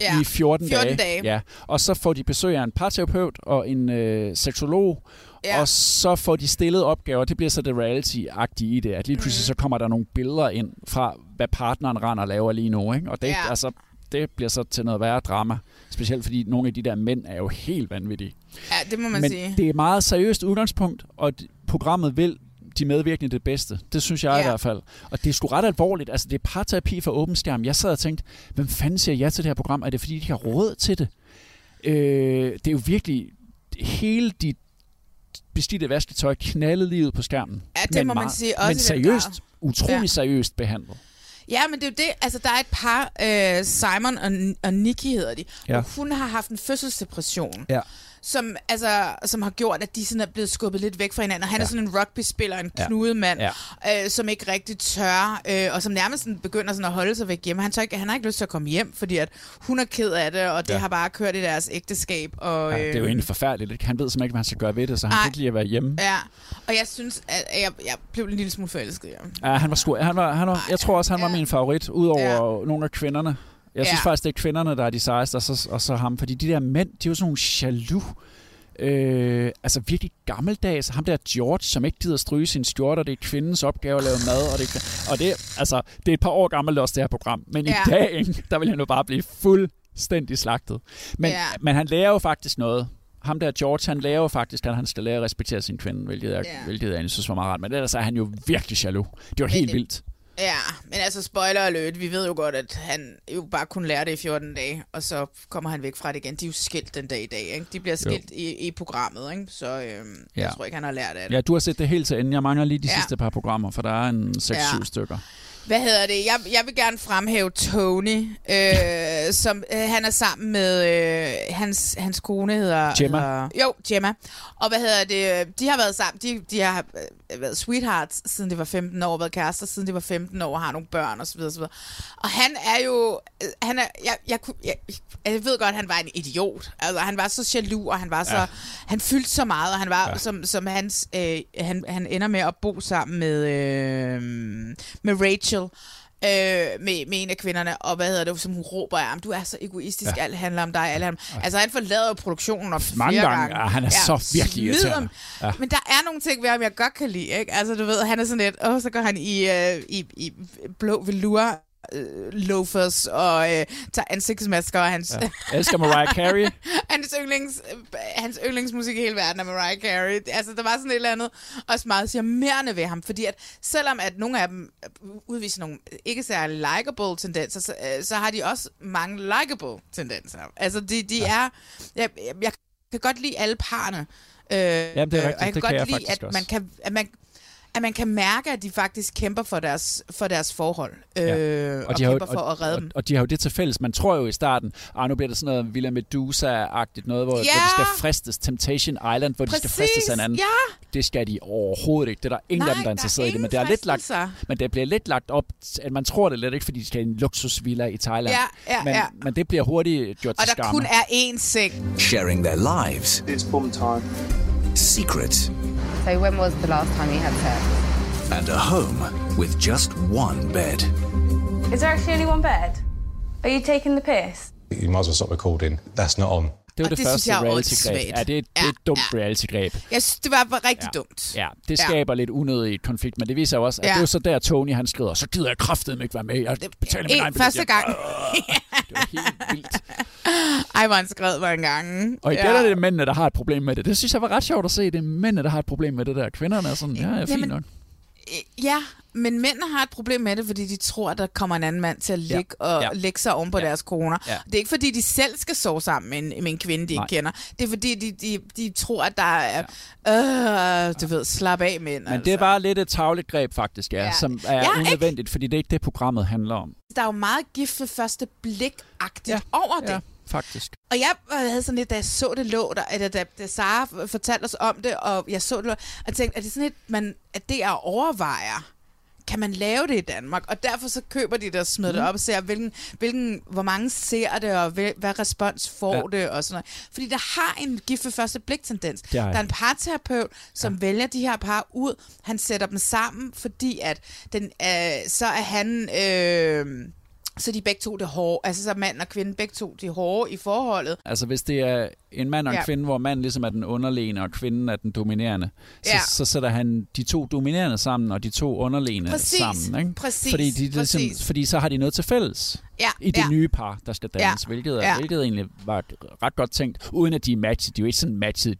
Ja, i 14, 14 dage. Ja. Og så får de besøg af en parterapeut og en øh, seksolog, Ja. og så får de stillet opgaver. Det bliver så det reality-agtige i det, at lige pludselig så kommer der nogle billeder ind fra, hvad partneren render og laver lige nu. Ikke? Og det, Ja. altså, det bliver så til noget værre drama. Specielt fordi nogle af de der mænd er jo helt vanvittige. Ja, det må man Men sige. det er et meget seriøst udgangspunkt, og programmet vil de medvirkende det bedste. Det synes jeg ja. i hvert fald. Og det er sgu ret alvorligt. Altså, det er parterapi for åben skærm. Jeg sad og tænkte, hvem fanden siger ja til det her program? Er det fordi, de har råd til det? Øh, det er jo virkelig hele dit beskidte vasketøj knaldet lige ud på skærmen. Ja, det Men må man sige, også Men seriøst, utrolig Ja. seriøst behandlet. Ja, men det er jo det. Altså, der er et par, øh, Simon og, og Nikki hedder de, Ja. og hun har haft en fødselsdepression. Ja. Som, altså, som har gjort, at de sådan er blevet skubbet lidt væk fra hinanden. Og han ja. er Ja. sådan en rugby-spiller, en Ja. knudemand, Ja. øh, som ikke rigtig tør, øh, og som nærmest sådan begynder sådan at holde sig væk hjemme. Han, tør ikke, han har ikke lyst til at komme hjem, fordi at hun er ked af det, og det Ja. har bare kørt i deres ægteskab. Og, Ja, det er jo øh, egentlig forfærdeligt. ikke? Han ved simpelthen ikke, hvad han skal gøre ved det, så han Nej. kan ikke lide at være hjemme. Ja, og jeg synes, at jeg, jeg blev en lille smule forelsket ham. Ja, han var sgu, han var, han var, jeg tror også, han var min favorit, udover ja. nogle af kvinderne. Jeg synes Ja. faktisk, det er kvinderne, der er de sejeste, og så, og så ham. Fordi de der mænd, de er jo sådan nogle jaloux. Øh, altså virkelig gammeldags. Ham der George, som ikke gider stryge sin skjorter, det er kvindens opgave at lave mad. Og det, er- og det, altså, det er et par år gammelt også, det her program. Men Ja. i dag, der vil han jo bare blive fuldstændig slagtet. Men, Ja. men han lærer jo faktisk noget. Ham der George, han lærer jo faktisk, at han skal lære at respektere sin kvinde, hvilket jeg, Ja. hvilket jeg synes var meget rart. Men ellers er han jo virkelig jaloux. Det var helt vildt. Ja, men altså spoiler alert, vi ved jo godt, at han jo bare kunne lære det i 14 dage, og så kommer han væk fra det igen. De er jo skilt den dag i dag, ikke? De bliver skilt i, i programmet, ikke? Så øhm, ja. jeg tror ikke, han har lært af det. Ja, du har set det helt til enden. Jeg mangler lige de Ja. sidste par programmer, for der er en 6-7 Ja. ja. stykker. Hvad hedder det? Jeg, jeg vil gerne fremhæve Tony, øh, som øh, han er sammen med øh, hans, hans kone hedder... Gemma. Hedder, jo, Gemma. Og hvad hedder det? De har været sammen. De, de har øh, været sweethearts siden de var 15 år, været kærester siden de var 15 år, og har nogle børn osv. osv. Og han er jo... øh, Han er, jeg, jeg, jeg, jeg ved godt, at han var en idiot. Altså, han var så jaloux, og han var så... Ja. Han fyldte så meget, og han var Ja. som, som hans... Øh, han, han ender med at bo sammen med, øh, med Rachel. Øh, med, med en af kvinderne, og hvad hedder det, som hun råber af ham, du er så egoistisk, ja. Ja. alt handler om dig, alt handler om... Altså, han forlader jo produktionen op Mange flere gange. gange. Ja, han er så virkelig irriterende. Ja. Men der er nogle ting ved ham, jeg godt kan lide, ikke? Altså, du ved, han er sådan lidt, åh, så går han i, øh, i, i blå velour øh, loafers og øh, tager ansigtsmasker, og hans, Ja. Elsker Mariah Carey. hans, yndlings, øh, hans yndlingsmusik i hele verden er Mariah Carey. Altså, der var sådan et eller andet også meget charmerende ved ham, fordi at selvom at nogle af dem øh, udviser nogle ikke særlig likable tendenser, så, øh, så har de også mange likable tendenser. Altså, de, de ja. er... Jeg, jeg, jeg kan godt lide alle parerne. Øh, Jamen, det er øh, rigtigt. og jeg kan Det godt kan lide, faktisk at også. man kan, at man, at man kan mærke, at de faktisk kæmper for deres, for deres forhold. Øh, og, og de har jo- kæmper for at redde og, dem. Og de har jo det til fælles. Man tror jo i starten, ah, nu bliver det sådan noget Villa Medusa-agtigt noget, hvor, Ja! hvor de skal fristes. Temptation Island, hvor de skal Præcis, fristes af hinanden. ja. Det skal de overhovedet ikke. Det er der ingen Nej, af dem, der er der er interesseret i det. Men det, er lidt lagt, men det bliver lidt lagt op, at man tror det lidt ikke, fordi de skal i en luksusvilla i Thailand. Ja, ja, men, ja. men det bliver hurtigt gjort Og til der skamme. kun er én seng. Sharing their lives. It's bum time. Secret. So when was the last time you had sex? And a home with just one bed. Is there actually only one bed? Are you taking the piss? You might as well stop recording. That's not on. Det var Og det, det synes første jeg reality-greb. Ja, det er, det er et dumt reality-greb. Jeg synes, det var, var rigtig Ja. dumt. Ja, det skaber ja. lidt unødig konflikt, men det viser jo også, at Ja. ja. det er jo så der, Tony han skriver, så gider jeg kraftedeme ikke være med. Jeg betaler min En, egen første hjem." gang. Det var helt vildt. Ej, hvor han skrev mig en gang. Og igen ja. er det mændene, der har et problem med det. Det synes jeg var ret sjovt at se. Det er mændene, der har et problem med det der. Kvinderne er sådan, ja, ja fint Jamen, nok. Ja, men mændene har et problem med det, fordi de tror, at der kommer en anden mand til at ligge, ja. og Ja. lægge sig oven på Ja. deres koner. Ja. Det er ikke, fordi de selv skal sove sammen med en, med en kvinde, de Nej. ikke kender. Det er, fordi de, de, de tror, at der er, øh, du ved, slap af mænd. Men det er bare lidt et tavligt greb, faktisk, ja, Ja. ja. som er Ja, ja, ikke? unødvendigt, fordi det er ikke det, programmet handler om. Der er jo meget gift ved første blik-agtigt ja. over det. Ja, faktisk. Og jeg havde sådan lidt, da jeg så det lå der, eller da, da Sara fortalte os om det, og jeg så det lå, og tænkte, er det sådan et, man, at det er overvejer? Kan man lave det i Danmark? Og derfor så køber de det og smider mm. det op og ser, hvilken, hvilken, hvor mange ser det, og hvad, hvad respons får ja. det, og sådan noget. Fordi der har en gift ved første blik-tendens. Det har Der jeg. er en parterapeut, som ja. vælger de her par ud. Han sætter dem sammen, fordi at den, øh, så er han... Øh, så de begge to det hårde, altså så mand og kvinde begge to de hårde i forholdet. Altså hvis det er en mand og en Ja. kvinde, hvor manden ligesom er den underlegne, og kvinden er den dominerende, så, Ja. så sætter han de to dominerende sammen, og de to underlegne Præcis, sammen. Ikke? præcis, fordi, de, ligesom, præcis. fordi så har de noget til fælles Ja, i det ja. nye par, der skal dannes, Ja, hvilket, er, ja. hvilket egentlig var ret godt tænkt, uden at de er matchet. De er jo ikke sådan matchet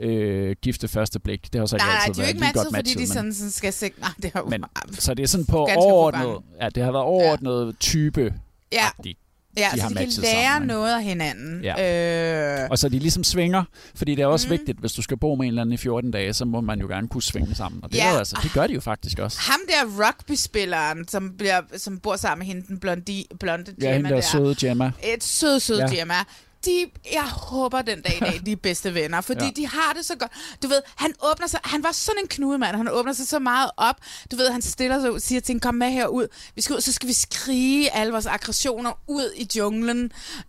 øh, gifte første blik. Det har så ikke Nej, nej, altid de er jo været ikke lige matchet, godt fordi de men- sådan, sådan skal sikre... Nej, det har men, så det er sådan på overordnet, ja, det har været overordnet type Ja, de, ja de så de kan matchet lære sammen, noget af hinanden. Ja. Øh, Og så de ligesom svinger, fordi det er også mm. vigtigt, hvis du skal bo med en eller anden i 14 dage, så må man jo gerne kunne svinge sammen. Og det, Ja. ja. er altså, det gør de jo faktisk også. ham der rugby-spilleren, som, bliver, som bor sammen med hende, den blonde, blonde Ja, hende der søde Gemma. Et sød, sød Ja. ja. Gemma. De, jeg håber den dag i dag, de er bedste venner, fordi Ja. de har det så godt. Du ved, han åbner sig, han var sådan en knudemand, han åbner sig så meget op. Du ved, han stiller sig ud, siger til kom med herud. Vi skal ud, så skal vi skrige alle vores aggressioner ud i junglen.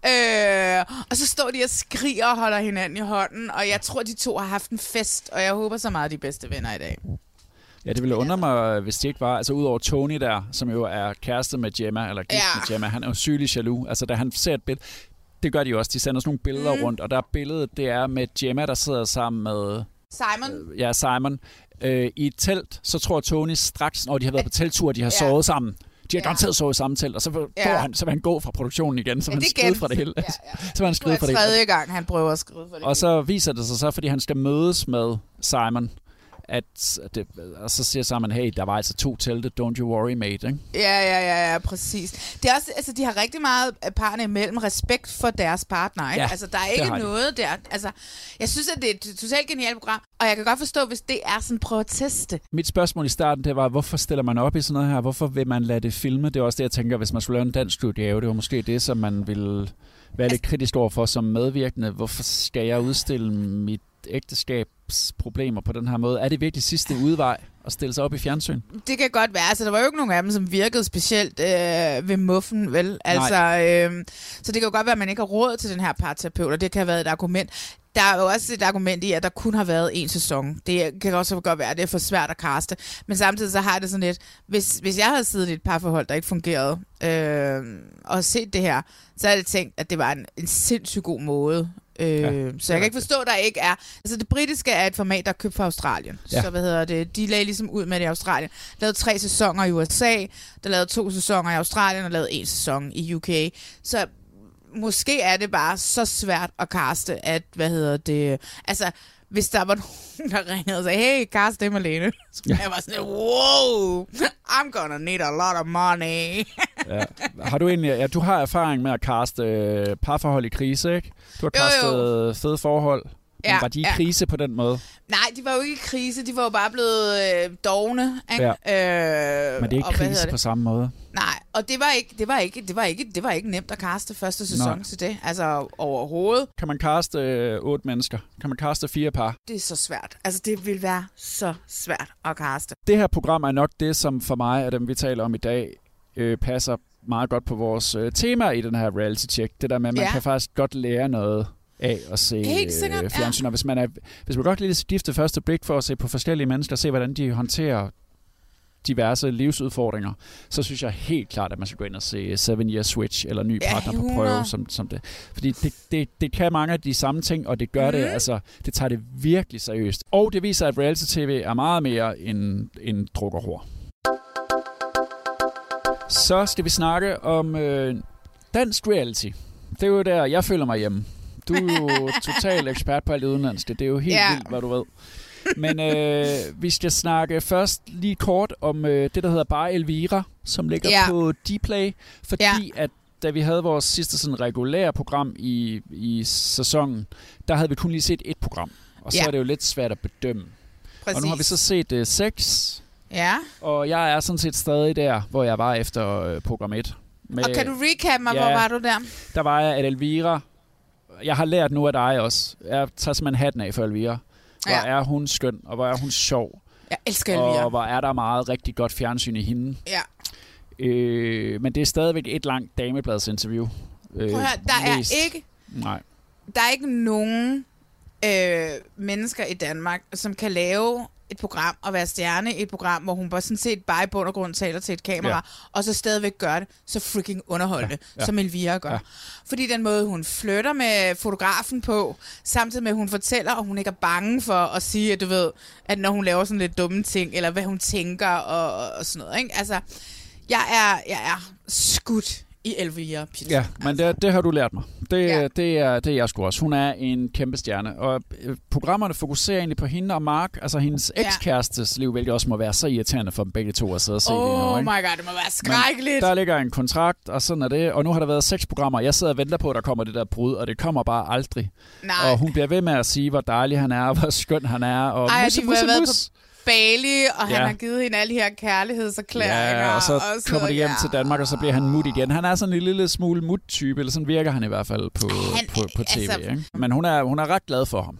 Øh, og så står de og skriger og holder hinanden i hånden, og jeg tror, de to har haft en fest, og jeg håber så meget, de er bedste venner i dag. Ja, det ville undre mig, hvis det ikke var, altså udover Tony der, som jo er kæreste med Gemma, eller gift Ja. med Gemma, han er jo sygelig jaloux. Altså, da han ser et billede, det gør de også, de sender sådan nogle billeder Mm. rundt, og der er billedet, det er med Gemma, der sidder sammen med Simon? ja, Simon, øh, i et telt, så tror Tony straks, når de har været på telttur, de har Ja. sovet sammen. De har Ja. garanteret sovet i samme telt, og så vil, Ja. ja. han, så vil han gå fra produktionen igen, så Ja, han skride igen. fra det hele. Ja, så vil han Det skride fra det hele. tredje gang, han prøver at skrive for det. Og så viser det sig så, fordi han skal mødes med Simon, at det, og så siger Simon, hey, der var altså to telte, don't you worry, mate. Ikke? Ja, ja, ja, ja, præcis. Det er også, altså, de har rigtig meget af parerne imellem respekt for deres partner, ikke? Ja, altså, der er ikke har de. noget der. Altså, jeg synes, at det er et totalt genialt program, og jeg kan godt forstå, hvis det er sådan, prøv at teste. Mit spørgsmål i starten, det var, hvorfor stiller man op i sådan noget her? Hvorfor vil man lade det filme? Det er også det, jeg tænker, hvis man skulle lave en dansk udgave, det var måske det, som man ville være lidt kritisk overfor som medvirkende. Hvorfor skal jeg udstille mit ægteskabs problemer på den her måde? Er det virkelig sidste udvej at stille sig op i fjernsyn? Det kan godt være. Altså, der var jo ikke nogen af dem, som virkede specielt øh, ved muffen, vel? Altså, øh, så det kan jo godt være, at man ikke har råd til den her parterapeut, og det kan have været et argument. Der er jo også et argument i, at der kun har været en sæson. Det kan også godt være, at det er for svært at kaste. Men samtidig så har det sådan lidt, hvis, hvis jeg havde siddet i et parforhold, der ikke fungerede, øh, og set det her, så havde jeg tænkt, at det var en, en sindssygt god måde. Øh, Ja, så jeg kan ikke forstå, at der ikke er... Altså det britiske er et format, der er købt fra Australien. Ja. Så hvad hedder det? De lagde ligesom ud med det i Australien. Lavede tre sæsoner i USA, der lavede to sæsoner i Australien, og lavede en sæson i UK. Så måske er det bare så svært at kaste, at, hvad hedder det... Altså, hvis der var nogen, der ringede og sagde, hey, cast dem alene. Så Ja. jeg var sådan, wow, I'm gonna need a lot of money. Ja. Har du egentlig, ja, du har erfaring med at kaste øh, parforhold i krise, ikke? Du har Jo, jo. kastet fede forhold. Men Ja, var de i ja. krise på den måde? Nej, de var jo ikke i krise, de var jo bare blevet øh, dogne. Ikke? Ja. Øh, Men det er ikke og krise på samme måde. Nej, og det var ikke, det var ikke, det var ikke, det var ikke nemt at kaste første sæson Nej. til det. Altså overhovedet. Kan man kaste øh, otte mennesker? Kan man kaste fire par? Det er så svært. Altså det vil være så svært at kaste. Det her program er nok det, som for mig af dem, vi taler om i dag, øh, passer meget godt på vores øh, tema i den her reality check. Det der med, at man Ja. kan faktisk godt lære noget af at se Helt sikkert, øh, fjernsyn. Og hvis man, er, hvis man godt kan lide første blik for at se på forskellige mennesker, og se hvordan de håndterer diverse livsudfordringer, så synes jeg helt klart, at man skal gå ind og se Seven Year Switch eller Ny Ja, Partner på 100. prøve, som, som det. Fordi det, det, det kan mange af de samme ting, og det gør mm. det, Mhm. altså, det tager det virkelig seriøst. Og det viser, at reality-tv er meget mere end, end druk og hår. Så skal vi snakke om øh, dansk reality. Det er jo der, jeg føler mig hjemme. Du er jo total ekspert på alt det udenlandske. Det er jo helt Ja. vildt, hvad du ved. Men øh, vi skal snakke først lige kort om øh, det, der hedder Bare Elvira, som ligger Ja. på Dplay. Fordi ja. at da vi havde vores sidste sådan regulære program i, i sæsonen, der havde vi kun lige set et program. Og så Ja. er det jo lidt svært at bedømme. Præcis. Og nu har vi så set øh, seks, Ja. og jeg er sådan set stadig der, hvor jeg var efter øh, program 1. Med, Og kan du recap mig, ja. hvor var du der? Der var jeg, at Elvira... Jeg har lært nu af dig også. Jeg tager simpelthen hatten af for Elvira. Hvor Ja. er hun skøn, og hvor er hun sjov. Jeg elsker Elvira. Og hvor er der meget rigtig godt fjernsyn i hende. Ja. Øh, men det er stadigvæk et langt damebladsinterview. Øh, Prøv høre, der er mest- ikke, Nej. der er ikke nogen øh, mennesker i Danmark, som kan lave et program og være stjerne i et program, hvor hun bare sådan set bare i bund og grund taler til et kamera, Ja. og så stadigvæk gør det så freaking underholdende, Ja, ja, som Elvira gør. Ja. Fordi den måde, hun flytter med fotografen på, samtidig med, at hun fortæller, og hun ikke er bange for at sige, at du ved, at når hun laver sådan lidt dumme ting, eller hvad hun tænker og, og, og sådan noget. Ikke? Altså, jeg er, jeg er skudt i Elvira Pizza. Ja, men det, det har du lært mig. Det, ja. det, er, det er jeg sgu også. Hun er en kæmpe stjerne. Og øh, programmerne fokuserer egentlig på hende og Mark, altså hendes ekskærestes liv, hvilket også må være så irriterende for dem begge to at sidde og se Oh det nu. Ikke? my god, det må være skrækkeligt. Men der ligger en kontrakt, og sådan er det. Og nu har der været seks programmer. Jeg sidder og venter på, at der kommer det der brud, og det kommer bare aldrig. Nej. Og hun bliver ved med at sige, hvor dejlig han er, og hvor skøn han er. Og Ej, mus, de mus, Bali, og han Ja. har givet hende alle de her kærlighedserklæringer. Ja, og så sådan kommer de hjem ja. til Danmark, og så bliver han mut igen. Han er sådan en lille smule mut-type, eller sådan virker han i hvert fald på, Han- på, på tv. altså- ikke? Men hun er, hun er ret glad for ham.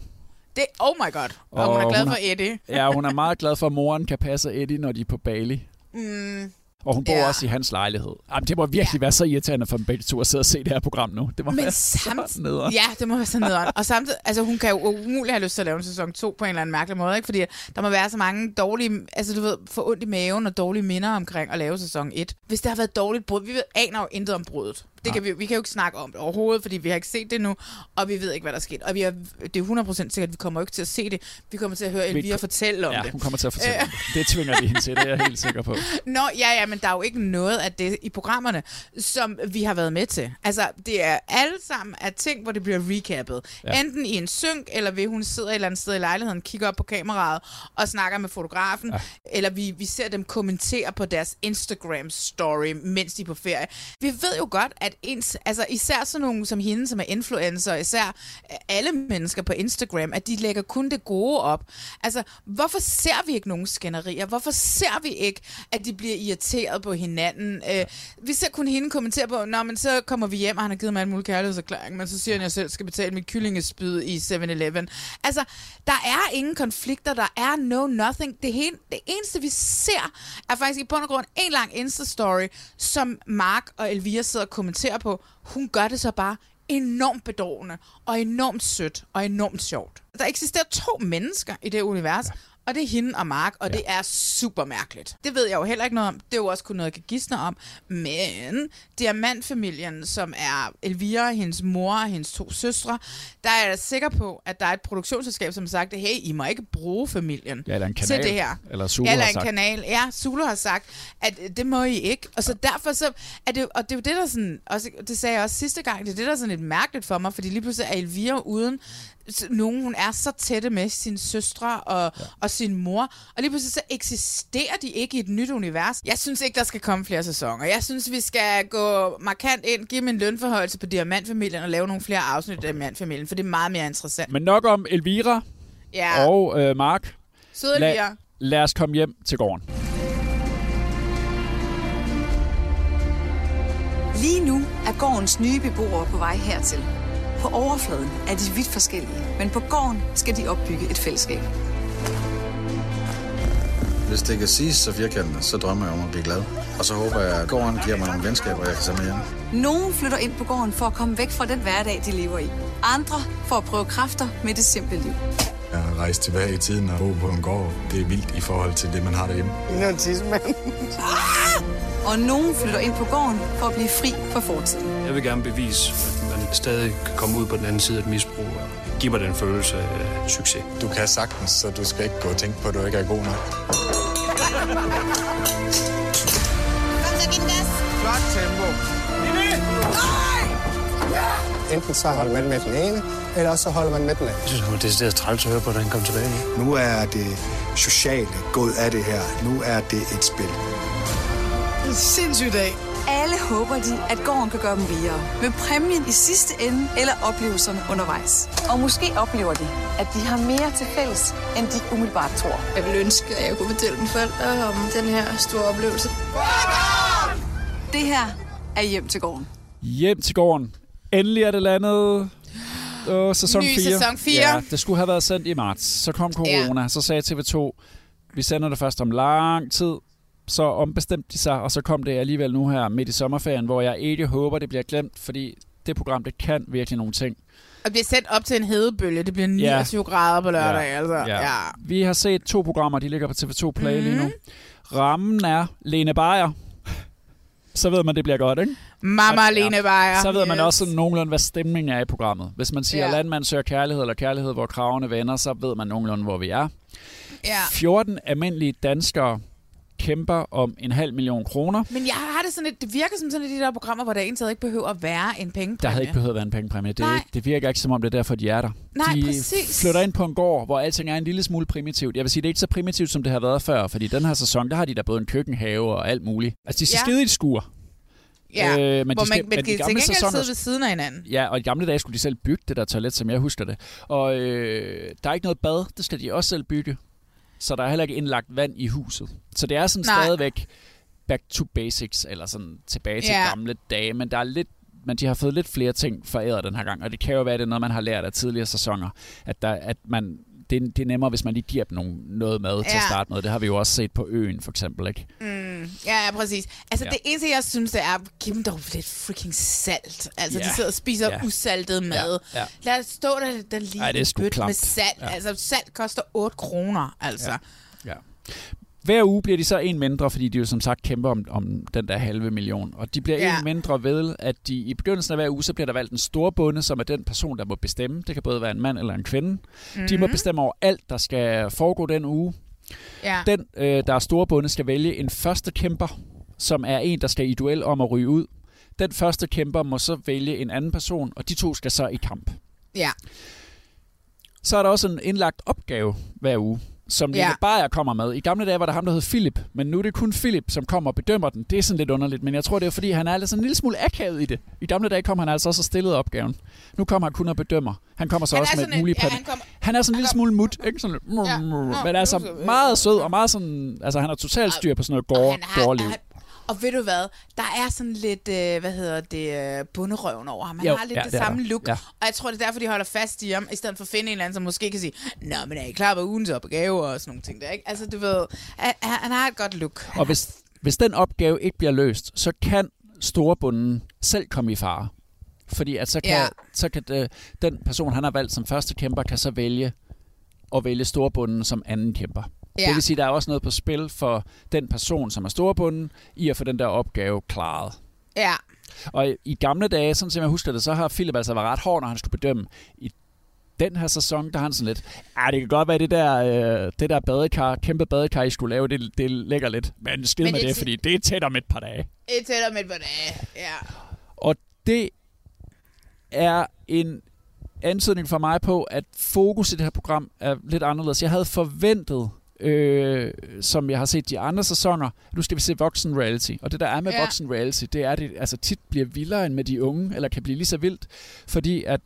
Det, oh my god. Og, og hun er glad for Eddie. ja, hun er meget glad for, at moren kan passe Eddie, når de er på Bali. Mm, Og hun bor Ja. også i hans lejlighed. Jamen, det må virkelig være så irriterende for dem begge to at sidde og se det her program nu. Det må men være samt... så nederen. Ja, det må være så nederen. Og samtidig, altså hun kan jo umuligt have lyst til at lave en sæson 2 på en eller anden mærkelig måde, ikke? Fordi der må være så mange dårlige, altså du ved, få ondt i maven og dårlige minder omkring at lave sæson 1. Hvis der har været dårligt brud, vi ved, aner jo intet om brudet. Det kan vi, vi kan jo ikke snakke om det overhovedet, fordi vi har ikke set det nu, og vi ved ikke, hvad der er sket. Og vi er, det er 100% sikkert, at vi kommer ikke til at se det. Vi kommer til at høre Vi Elvira fortælle om ja, det. hun kommer til at fortælle Øh. om det. Det tvinger de hende til, det er jeg helt sikker på. Nå, ja, ja, men der er jo ikke noget af det i programmerne, som vi har været med til. Altså, det er alle sammen af ting, hvor det bliver recappet. Ja. Ja. Enten i en synk, eller ved hun sidder et eller andet sted i lejligheden, kigger op på kameraet og snakker med fotografen, ja. eller vi, vi ser dem kommentere på deres Instagram-story, mens de er på ferie. Vi ved jo godt, at ens, altså især sådan nogen som hende, som er influencer, især alle mennesker på Instagram, at de lægger kun det gode op. Altså, hvorfor ser vi ikke nogen skænderier? Hvorfor ser vi ikke, at de bliver irriteret på hinanden? Øh, vi ser kun hende kommentere på, Nå, men så kommer vi hjem, og han har givet mig en mulig kærlighedserklæring, men så siger han, at jeg selv skal betale mit kyllingespyd i 7-Eleven. Altså, der er ingen konflikter, der er no nothing. Det, hele, det eneste, vi ser, er faktisk i bund og grund en lang Insta-story, som Mark og Elvira sidder og kommenterer på. Hun gør det så bare enormt bedårende, og enormt sødt, og enormt sjovt. Der eksisterer to mennesker i det univers, ja og det er hende og Mark, og ja. det er super mærkeligt. Det ved jeg jo heller ikke noget om. Det er jo også kun noget, jeg kan gisne om. Men Diamantfamilien, som er Elvira, hendes mor og hendes to søstre, der er jeg sikker på, at der er et produktionsselskab, som har sagt, hey, I må ikke bruge familien Ja, eller en til kanal. det her. Eller Zulu ja, eller har en sagt. kanal. Ja, Zulu har sagt, at øh, det må I ikke. Og så derfor så er det, og det er jo det, der sådan, også, det sagde jeg også sidste gang, det er det, der er sådan lidt mærkeligt for mig, fordi lige pludselig er Elvira uden nogen, hun er så tætte med sine søstre og, ja. og sin mor, og lige pludselig så eksisterer de ikke i et nyt univers. Jeg synes ikke, der skal komme flere sæsoner. Jeg synes, vi skal gå markant ind, give dem en lønforhøjelse på Diamantfamilien og lave nogle flere afsnit af Diamantfamilien, for det er meget mere interessant. Men nok om Elvira Ja, og øh, Mark. søde Elvira. lad os komme hjem til gården. Lige nu er gårdens nye beboere på vej hertil. På overfladen er de vidt forskellige, men på gården skal de opbygge et fællesskab. Hvis det kan siges så firkantet, så drømmer jeg om at blive glad. Og så håber jeg, at gården giver mig nogle venskaber, jeg kan tage med hjem. Nogle flytter ind på gården for at komme væk fra den hverdag, de lever i. Andre for at prøve kræfter med det simple liv. Jeg har rejst tilbage i tiden og bo på en gård. Det er vildt i forhold til det, man har derhjemme. En tidsmand. Og nogle flytter ind på gården for at blive fri for fortiden. Jeg vil gerne bevise, stadig kan komme ud på den anden side af et misbrug og give mig den følelse af succes. Du kan sagtens, så du skal ikke gå og tænke på, at du ikke er god nok. Flot tempo. Enten så holder man med den ene, eller også så holder man med den anden. Jeg synes, det var decideret træls at høre på, da han kom tilbage. Nu er det sociale gået af det her. Nu er det et spil. En sindssyg dag. Alle håber de, at gården kan gøre dem rigere. Med præmien i sidste ende eller oplevelserne undervejs. Og måske oplever de, at de har mere til fælles, end de umiddelbart tror. Jeg vil ønske, at jeg kunne fortælle mine forældre om den her store oplevelse. Det her er hjem til gården. Hjem til gården. Endelig er det landet. Åh, sæson Ny 4. sæson fire. Ja, det skulle have været sendt i marts. Så kom corona. Ja. Så sagde TV2, vi sender det først om lang tid. Så ombestemte de sig, og så kom det alligevel nu her midt i sommerferien, hvor jeg ikke håber, det bliver glemt, fordi det program, det kan virkelig nogle ting. Og bliver sendt op til en hedebølge. Det bliver 29 ja. grader på lørdag. Ja. Altså. Ja. ja. Vi har set to programmer, de ligger på TV2 Play mm. lige nu. Rammen er Lene Beyer. Så ved man, det bliver godt, ikke? Mama og, Lene Beyer. Så ved yes. man også sådan nogenlunde, hvad stemningen er i programmet. Hvis man siger, ja. landmand søger kærlighed, eller kærlighed, hvor kravene vender, så ved man nogenlunde, hvor vi er. Ja. 14 almindelige danskere kæmper om en halv million kroner. Men jeg har det sådan lidt, det virker som sådan et af de der programmer, hvor der egentlig ikke behøver at være en pengepræmie. Der havde ikke behøvet at være en pengepræmie. Det, Nej. det virker ikke som om, det er derfor, de er der. Nej, de præcis. flytter ind på en gård, hvor alting er en lille smule primitivt. Jeg vil sige, det er ikke så primitivt, som det har været før, fordi den her sæson, der har de der både en køkkenhave og alt muligt. Altså, de skal ja. skide i et skur. Ja, øh, men hvor de skal, man, men de til gengæld sæsoner, sidde ved siden af hinanden. Ja, og i gamle dage skulle de selv bygge det der toilet, som jeg husker det. Og øh, der er ikke noget bad, det skal de også selv bygge. Så der er heller ikke indlagt vand i huset. Så det er sådan Nej. stadigvæk back to basics, eller sådan tilbage til yeah. gamle dage, men der er lidt men de har fået lidt flere ting foræret den her gang, og det kan jo være, at det er noget, man har lært af tidligere sæsoner, at, der, at man, det, det er nemmere, hvis man lige giver dem nogle, noget mad ja. til at starte med. Det har vi jo også set på øen, for eksempel, ikke? Mm, ja, ja, præcis. Altså, ja. det eneste, jeg synes, det er, giv dem dog lidt freaking salt. Altså, ja. de sidder og spiser ja. usaltet mad. Ja. Ja. Lad os stå der, der lige Ej, det bødt med salt. Ja. Altså, salt koster 8 kroner, altså. Ja. ja. Hver uge bliver de så en mindre, fordi de jo som sagt kæmper om, om den der halve million. Og de bliver ja. en mindre ved, at de i begyndelsen af hver uge, så bliver der valgt en stor bonde, som er den person, der må bestemme. Det kan både være en mand eller en kvinde. Mm-hmm. De må mhm. bestemme over alt, der skal foregå den uge. Ja. Den, øh, der er storbonde, skal vælge en første kæmper, som er en, der skal i duel om at ryge ud. Den første kæmper må så vælge en anden person, og de to skal så i kamp. Ja. Så er der også en indlagt opgave hver uge som Lene ja. Bayer kommer med. I gamle dage var der ham, der hed Philip, men nu er det kun Philip, som kommer og bedømmer den. Det er sådan lidt underligt, men jeg tror, det er fordi, han er altså en lille smule akavet i det. I gamle dage kom han altså også og stillede opgaven. Nu kommer han kun og bedømmer. Han kommer så han også med et muligt ja, han, kom, han er sådan en lille smule mut, ikke? Sådan ja, men altså meget sød og meget sådan... Altså, han har totalt styr på sådan noget gård, gårdliv. Han, og ved du hvad? Der er sådan lidt, øh, hvad hedder det, øh, bunderøven over ham. Han jo, har lidt ja, det, det samme look. Ja. Og jeg tror, det er derfor, de holder fast i ham, i stedet for at finde en eller anden, som måske kan sige, Nå, men er I klar på ugens opgave og sådan nogle ting der, ikke? Altså, du ved, han, han har et godt look. Og hvis, hvis den opgave ikke bliver løst, så kan storebunden selv komme i fare. Fordi at så kan, ja. så kan det, den person, han har valgt som første kæmper, kan så vælge at vælge storbunden som anden kæmper. Ja. Det vil sige, at der er også noget på spil for den person, som er storbunden, i at få den der opgave klaret. Ja. Og i, i gamle dage, sådan som jeg husker det, så har Philip altså været ret hård, når han skulle bedømme. I den her sæson, der har han sådan lidt, ja, det kan godt være, det der, øh, det der badekar, kæmpe badekar, I skulle lave, det, det lægger lidt. Men skid med det, det, fordi det er tæt om et par dage. Det er tæt om et par dage, ja. Og det er en ansøgning for mig på, at fokus i det her program er lidt anderledes. Jeg havde forventet øh, som jeg har set de andre sæsoner, nu skal vi se voksen reality. Og det der er med ja. voksen reality, det er, at det altså, tit bliver vildere end med de unge, eller kan blive lige så vildt, fordi at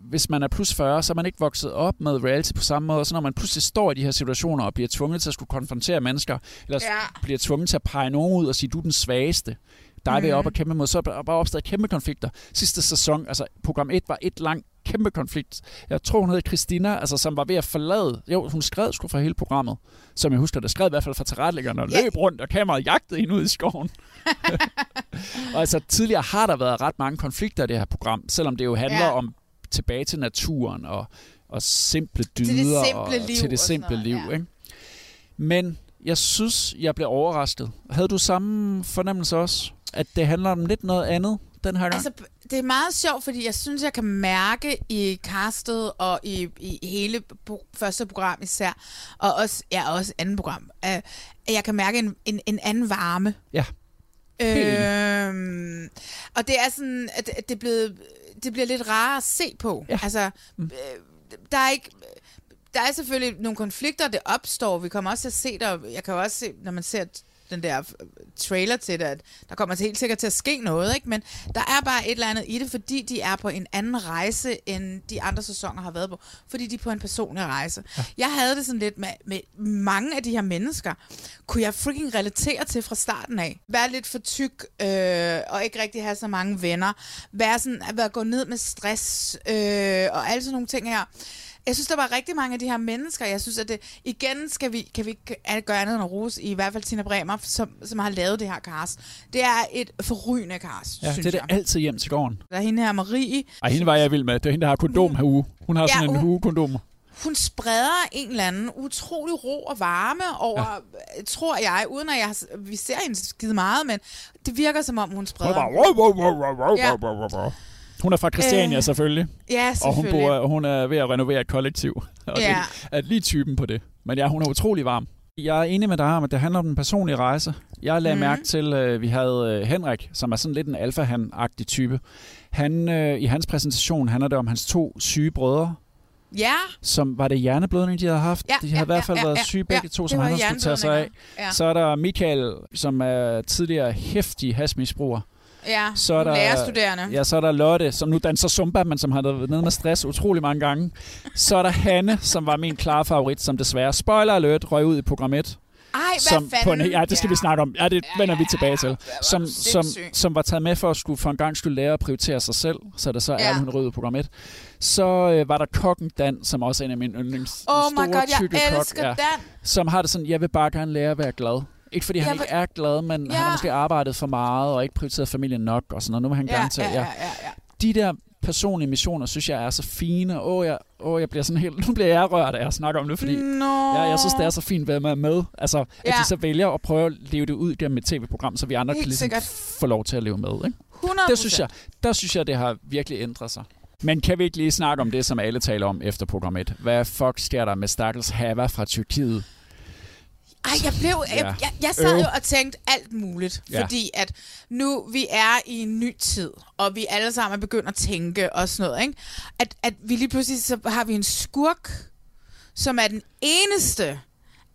hvis man er plus 40, så er man ikke vokset op med reality på samme måde. Så når man pludselig står i de her situationer og bliver tvunget til at skulle konfrontere mennesker, eller ja. bliver tvunget til at pege nogen ud og sige, du er den svageste, der er mm. op og kæmpe mod, så er der bare opstået kæmpe konflikter. Sidste sæson, altså program 1 var et lang kæmpe konflikt. Jeg tror, hun hed Christina, altså, som var ved at forlade... Jo, hun skrev sgu fra hele programmet, som jeg husker det. Skrev i hvert fald fra tilrettelæggerne og yeah. løb rundt, og kameraet jagtede hende ud i skoven. og altså, tidligere har der været ret mange konflikter i det her program, selvom det jo handler ja. om tilbage til naturen og, og simple dyder. Til det simple og, liv. Til det simple noget, liv, ja. ikke? Men jeg synes, jeg blev overrasket. Havde du samme fornemmelse også? At det handler om lidt noget andet den her gang? Altså, det er meget sjovt, fordi jeg synes, jeg kan mærke i castet og i, i hele po- første program især, og også, ja, også andet program, at jeg kan mærke en, en, en anden varme. Ja. Øhm, og det er sådan, at det, er blevet, det bliver lidt rarere at se på. Ja. Altså, mm. øh, der er ikke der er selvfølgelig nogle konflikter, det opstår. Vi kommer også til at se der. Jeg kan jo også se, når man ser den der øh, trailer til det, at der kommer helt sikkert til at ske noget, ikke? men der er bare et eller andet i det, fordi de er på en anden rejse, end de andre sæsoner har været på, fordi de er på en personlig rejse. Ja. Jeg havde det sådan lidt med, med mange af de her mennesker, kunne jeg freaking relatere til fra starten af. Være lidt for tyk, øh, og ikke rigtig have så mange venner. Være sådan, at være gå ned med stress, øh, og alle sådan nogle ting her. Jeg synes, der var rigtig mange af de her mennesker. Jeg synes, at det, igen skal vi, kan vi ikke gøre andet end at rose, i hvert fald Tina Bremer, som, som har lavet det her cast. Det er et forrygende cast, Ja, synes det er jeg. det altid hjem til gården. Der er hende her, Marie. Ej, hende var jeg vild med. Det er hende, der har kondom her uge. Hun har Ja, sådan en hun- hugekondom. Hun spreder en eller anden utrolig ro og varme over, ja. tror jeg, uden at jeg, har- vi ser hende skide meget, men det virker som om, hun Hun er spreder... bare... Wow, wow, wow, wow, wow, Ja. wow, wow, wow. Hun er fra Christiania, Øh, selvfølgelig. ja, Og hun, selvfølgelig. bor, hun er ved at renovere et kollektiv. Og Ja. det er lige typen på det. Men ja, hun er utrolig varm. Jeg er enig med dig om, at det handler om den personlige rejse. Jeg lagde mm. mærke til, at vi havde øh, Henrik, som er sådan lidt en alfahan-agtig type. Han, øh, I hans præsentation handler det om hans to syge brødre, Ja, som var det hjerneblødning, de havde haft. Ja, de havde ja, i hvert fald ja, været ja, syge ja. begge to, Det som han skulle tage sig af. Ja. Så er der Michael, som er tidligere hæftig hasmisbruger. Ja. Så er der, lærerstuderende. Ja, så er der Lotte, som nu danser Zumba, men som har været nede med stress utrolig mange gange. Så er der Hanne, som var min klare favorit, som desværre, spoiler alert, røg ud i program 1. Ej, som hvad på en, fanden? ja, det skal vi snakke om. Ja, det vender vi tilbage til. Som, som, som var taget med for at skulle for en gang skulle lære at prioritere sig selv, så det så er, Ja. at hun rød i program 1. Så øh, var der kokken Dan, som også er en af mine yndlings. Oh den my store, god, jeg elsker Dan. Som har det sådan, jeg vil bare gerne lære at være glad. Ikke fordi han Jeg ikke er glad, men Ja. han har måske arbejdet for meget og ikke prioriteret familien nok og sådan noget. Nu vil han Ja, gerne til. ja, ja, ja, ja. De der personlige missioner, synes jeg er så fine. Åh, jeg, åh, jeg bliver sådan helt... Nu bliver jeg rørt af at snakke om det, fordi Nå. ja, jeg synes, det er så fint, hvad man er med. Altså, at Ja. de så vælger at prøve at leve det ud gennem et tv-program, så vi andre Helt kan ligesom sikkert. få lov til at leve med. Ikke? 100%. Det synes jeg, der synes jeg, det har virkelig ændret sig. Men kan vi ikke lige snakke om det, som alle taler om efter program 1? Hvad fuck sker der med Stakkels Hava fra Tyrkiet? Ej, jeg blev... Jeg, Ja. jeg, jeg sad jo og tænkte alt muligt, Ja. fordi at nu vi er i en ny tid, og vi alle sammen er begyndt at tænke og sådan noget, ikke? At, at vi lige pludselig så har vi en skurk, som er den eneste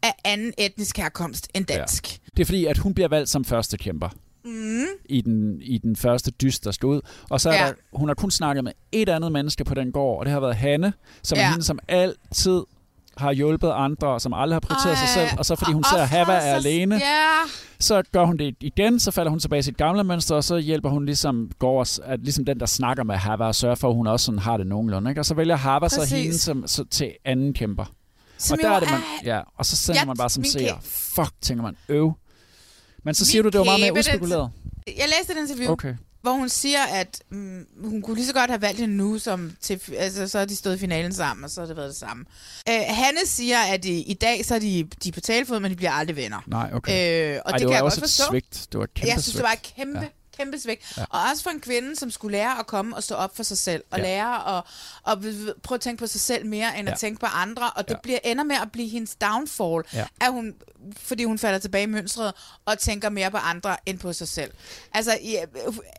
af anden etnisk herkomst end dansk. Ja. Det er fordi, at hun bliver valgt som første kæmper Mm. i den, i den første dyst, der ud. Og så er Ja. der, hun har kun snakket med et andet menneske på den gård, og det har været Hanne, som. Ja. er hende, som altid har hjulpet andre, og som aldrig har prioriteret sig Ej, selv. Og så fordi hun og ser, Hava er sig- alene, Ja. så gør hun det igen, så falder hun tilbage i sit gamle mønster, og så hjælper hun ligesom, går, os- at ligesom den, der snakker med Hava, og sørger for, at hun også sådan har det nogenlunde. Ikke? Og så vælger Hava så hende som, så, til anden kæmper. Som og der er det, man, ja, og så sender Ja, man bare som seer, fuck, tænker man, øv. Men så siger Min du, det var meget mere kæbe, den-. Jeg læste et interview, Okay. Hvor hun siger, at mm, hun kunne lige så godt have valgt hende nu, som til, altså, så har de stået i finalen sammen, og så har det været det samme. Øh, Hanne siger, at i, i dag så er de, de er på talefod, men de bliver aldrig venner. Nej, okay. Øh, og Ej, det, det kan jeg også godt forstå. svigt. Det var et kæmpe Jeg synes, det var et svigt. kæmpe, Ja. Ja. kæmpe svigt. Ja. Og også for en kvinde, som skulle lære at komme og stå op for sig selv, og Ja. lære at og prøve at tænke på sig selv mere, end Ja. at tænke på andre. Og det Ja. bliver, ender med at blive hendes downfall, Ja. at hun, fordi hun falder tilbage i mønstret og tænker mere på andre end på sig selv. Altså, ja,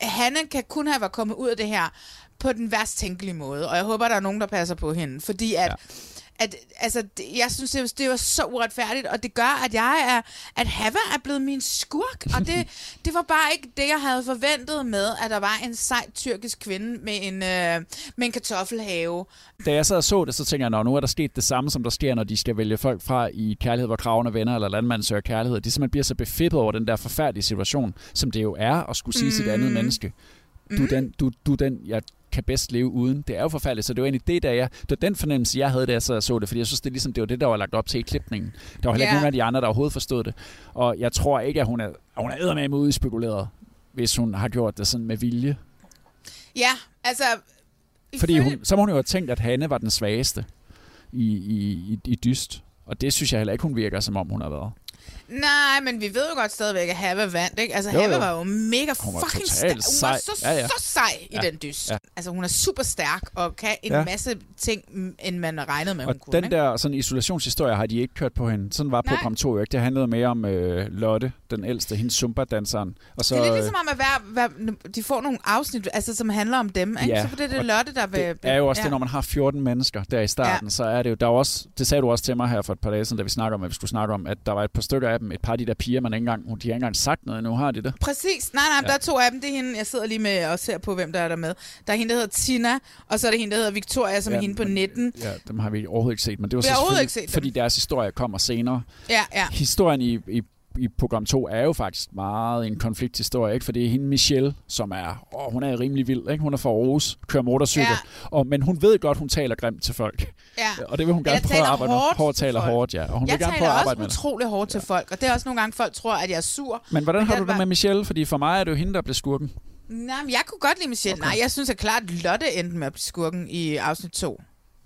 Hanne kan kun have været kommet ud af det her på den værst tænkelige måde, og jeg håber, der er nogen, der passer på hende, fordi at... Ja at, altså, det- jeg synes, det, det var så uretfærdigt, og det gør, at jeg er, at Hava er blevet min skurk, og det, det var bare ikke det, jeg havde forventet med, at der var en sej tyrkisk kvinde med en, øh, med en kartoffelhave. Da jeg sad og så det, så tænker jeg, "Nå, nu er der sket det samme, som der sker, når de skal vælge folk fra i kærlighed, hvor kraven er venner, eller landmanden søger kærlighed. De simpelthen bliver så befippet over den der forfærdelige situation, som det jo er at skulle sige mm. sit andet Mm. menneske. Du er, den, du, du den, jeg kan bedst leve uden. Det er jo forfærdeligt, så det var egentlig det, der jeg, det var den fornemmelse, jeg havde, da jeg sad og så det, fordi jeg synes, det, ligesom, det var det, der var lagt op til i klipningen. Der var heller ikke Ja. nogen af de andre, der overhovedet forstod det. Og jeg tror ikke, at hun er, hun er eddermame ude i spekuleret, hvis hun har gjort det sådan med vilje. Ja, altså... Fordi hun, så må hun jo have tænkt, at Hanne var den svageste i, i, i, i dyst. Og det synes jeg heller ikke, hun virker, som om hun har været. Nej, men vi ved jo godt stadigvæk, at Hava vandt, ikke? Altså, Jo, var jo mega Hun var fucking stærk. Hun var så, Ja, ja. så sej i Ja, den dyst. ja. Altså, hun er super stærk og kan en Ja. masse ting, end man regnede med, Og hun kunne. den ikke? der sådan isolationshistorie har de ikke kørt på hende. Sådan var Nej. program 2 jo ikke. Det handlede mere om øh, Lotte, den ældste, hendes Zumba-danseren. Og så, det er lidt øh, ligesom om, at hver, hver, de får nogle afsnit, altså, som handler om dem. Ikke? Ja, så for det er det Lotte, der vil... det er jo også ja. det, når man har 14 mennesker der i starten, ja. så er det jo, der er også, det sagde du også til mig her for et par dage siden, da vi snakker om, at vi skulle snakke om, at der var et par stykker af dem, et par af de der piger, man ikke engang, de har ikke engang sagt noget endnu, har de det? Præcis. Nej, nej, Ja. der er to af dem. Det er hende, jeg sidder lige med og ser på, hvem der er der med. Der er hende, der hedder Tina, og så er der hende, der hedder Victoria, som Ja, er hende på men- 19. Ja, dem har vi overhovedet ikke set, men det var Vi så ikke set dem. fordi deres historie kommer senere. Ja, ja. Historien i, i i program 2 er jo faktisk meget en konflikthistorie, ikke? For det er hende Michelle, som er, åh, hun er rimelig vild, ikke? Hun er fra Aarhus, kører motorcykel, ja. og, men hun ved godt, hun taler grimt til folk. Ja. Og det vil hun gerne Jeg prøve at arbejde med. hårdt taler hårdt, ja. Og hun jeg vil gerne prøve at arbejde med det. utrolig hårdt til folk, og det er også nogle gange, folk tror, at jeg er sur. Men hvordan har du det var- med Michelle? Fordi for mig er det jo hende, der blev skurken. Nej, men jeg kunne godt lide Michelle. Okay. Nej, jeg synes at klart, at Lotte endte med at blive skurken i afsnit 2.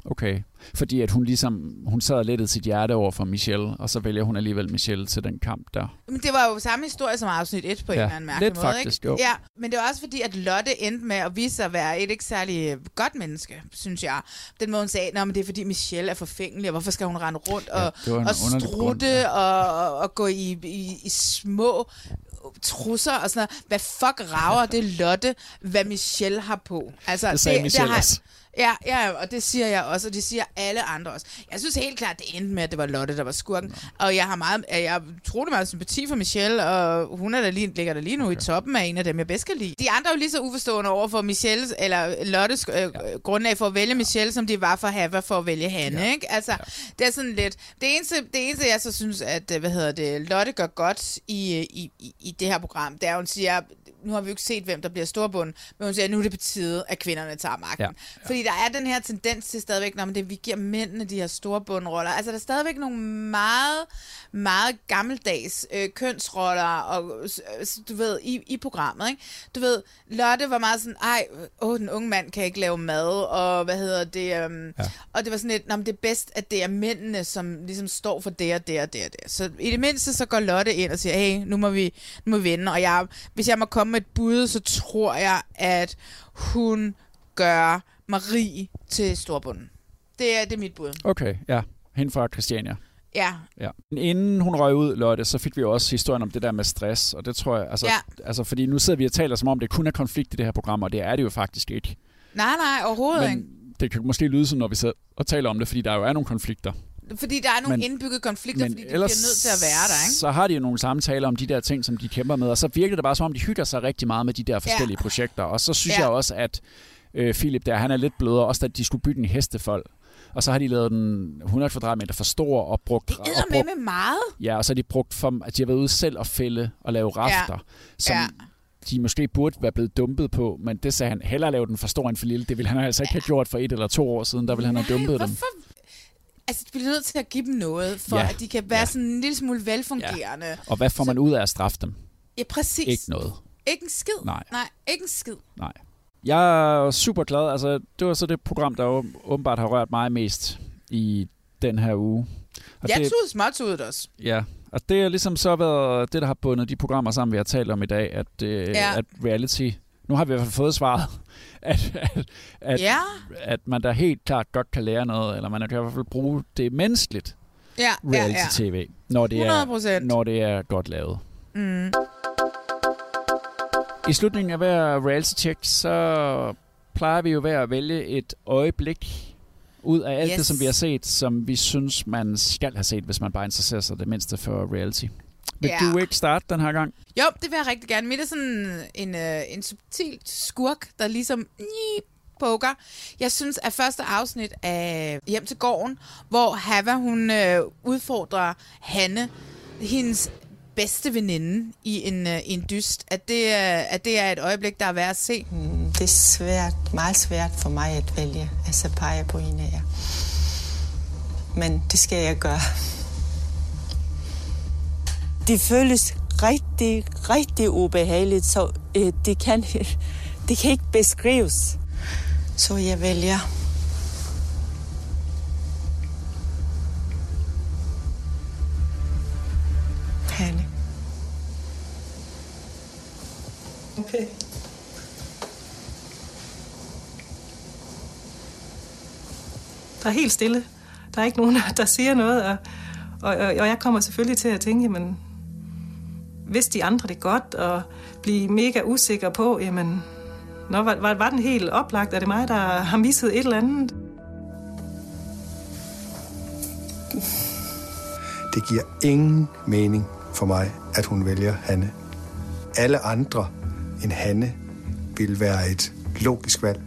Okay. Fordi at hun ligesom, hun sad og lettede sit hjerte over for Michelle, og så vælger hun alligevel Michelle til den kamp der. Men det var jo samme historie som afsnit 1 på ja, en Ja, eller anden mærkelig lidt måde. faktisk, ikke? jo. Ja, men det var også fordi, at Lotte endte med at vise sig at være et ikke særlig godt menneske, synes jeg. Den måde hun sagde, at det er fordi Michelle er forfængelig, og hvorfor skal hun rende rundt Ja, og, det en og underlig grund, strutte ja. og, og, og gå i, i, i små trusser og sådan noget. Hvad fuck rager det Lotte, hvad Michelle har på? Altså, Det sagde Michelle har, også. Ja, ja, og det siger jeg også, og det siger alle andre også. Jeg synes helt klart, det endte med, at det var Lotte, der var skurken. Og jeg har meget, jeg utrolig meget sympati for Michelle, og hun er der lige, ligger der lige nu okay. i toppen af en af dem, jeg bedst kan lide. De andre er jo lige så uforstående over for Michelles, eller Lottes øh, ja. grundlag for at vælge Michelle, som de var for Hava for at vælge Hanne, ja. ikke? Altså, ja. det er sådan lidt... Det eneste, det eneste, jeg så synes, at, øh, hvad hedder det, Lotte gør godt i, øh, i, i, i det her program, det er, hun siger, nu har vi jo ikke set, hvem der bliver storbund, men hun siger, at nu er det på tide, at kvinderne tager magten. Ja. Ja. Fordi der er den her tendens til stadigvæk, når det, vi giver mændene de her store bundroller. Altså, der er stadigvæk nogle meget, meget gammeldags øh, kønsroller, og, øh, du ved, i, i programmet, ikke? Du ved, Lotte var meget sådan, ej, åh, den unge mand kan ikke lave mad, og hvad hedder det, øhm, ja. og det var sådan lidt, "Nå, men det er bedst, at det er mændene, som ligesom står for det og det og det og det. Så i det mindste, så går Lotte ind og siger, hey, nu må vi, nu må vi vinde, og jeg, hvis jeg må komme med et bud, så tror jeg, at hun gør Marie til storbunden. Det er, det er mit bud. Okay, ja. Hende fra Christiania. Ja, Ja. Inden hun røg ud, Lotte, så fik vi jo også historien om det der med stress, og det tror jeg, altså, Ja. altså fordi nu sidder vi og taler som om, det kun er konflikt i det her program, og det er det jo faktisk ikke. nej, nej, overhovedet ikke. Men det kan måske lyde sådan, når vi sidder og taler om det, fordi der jo er nogle konflikter. Fordi der er nogle Men- indbygget konflikter, Men fordi de bliver nødt til at være der, ikke? så har de jo nogle samtaler om de der ting, som de kæmper med, og så virker det bare som om, de hygger sig rigtig meget med de der forskellige Ja. projekter. Og så synes Ja. jeg også, at øh, Philip der, han er lidt blødere, også da de skulle bygge en hestefold. Og så har de lavet den 100 kvadratmeter for stor og brugt... Det og er med med meget. Ja, og så har de brugt for, at de har været ude selv at fælde og lave rafter, som Ja. de måske burde være blevet dumpet på, men det sagde han, hellere lave den for stor end for lille. Det ville han altså ikke have gjort for et eller to år siden, der ville han have dumpet dem. Altså, de bliver nødt til at give dem noget, for Ja. at de kan være ja. sådan en lille smule velfungerende. Ja. Og hvad får man ud af at straffe dem? ja, præcis. Ikke noget. Ikke en skid. Nej. Nej, ikke en skid. Nej. Jeg er super glad. Altså, det var så det program, der åben- åbenbart har rørt mig mest i den her uge. Og Jeg det, tudede småtudet også. Ja, og det har ligesom så været det, der har bundet de programmer sammen, vi har talt om i dag, at, øh, Ja. at reality... Nu har vi i hvert fald fået svaret, at, at, at, Ja. at man da helt klart godt kan lære noget, eller man kan i hvert fald bruge det menneskeligt Ja, ja, ja. reality-tv, når, det er, 100%. når det er godt lavet. Mm. I slutningen af hver reality-check, så plejer vi jo hver at vælge et øjeblik ud af alt. Yes. det, som vi har set, som vi synes, man skal have set, hvis man bare interesserer sig det mindste for reality. Vil Ja. du ikke starte den her gang? Jo, det vil jeg rigtig gerne. Mit er sådan en, øh, en subtil skurk, der ligesom poker. Jeg synes, at første afsnit af Hjem til gården, hvor Hava, hun øh, udfordrer Hanne, hendes bedste veninde i en, øh, i en dyst, at det, øh, at det er et øjeblik, der er værd at se. Mm, Det er svært, meget svært for mig at vælge, altså pege på en af jer. Men det skal jeg gøre. Det føles rigtig, rigtig ubehageligt, så øh, det, kan, det kan ikke beskrives. Så jeg vælger Hanne. Okay. Der er helt stille. Der er ikke nogen, der siger noget, og, og, og jeg kommer selvfølgelig til at tænke, jamen, hvis de andre det godt, og blive mega usikker på, jamen, Nå, var, var, var den helt oplagt? Er det mig, der har misset et eller andet? Det giver ingen mening for mig, at hun vælger Hanne. Alle andre end Hanne vil være et logisk valg.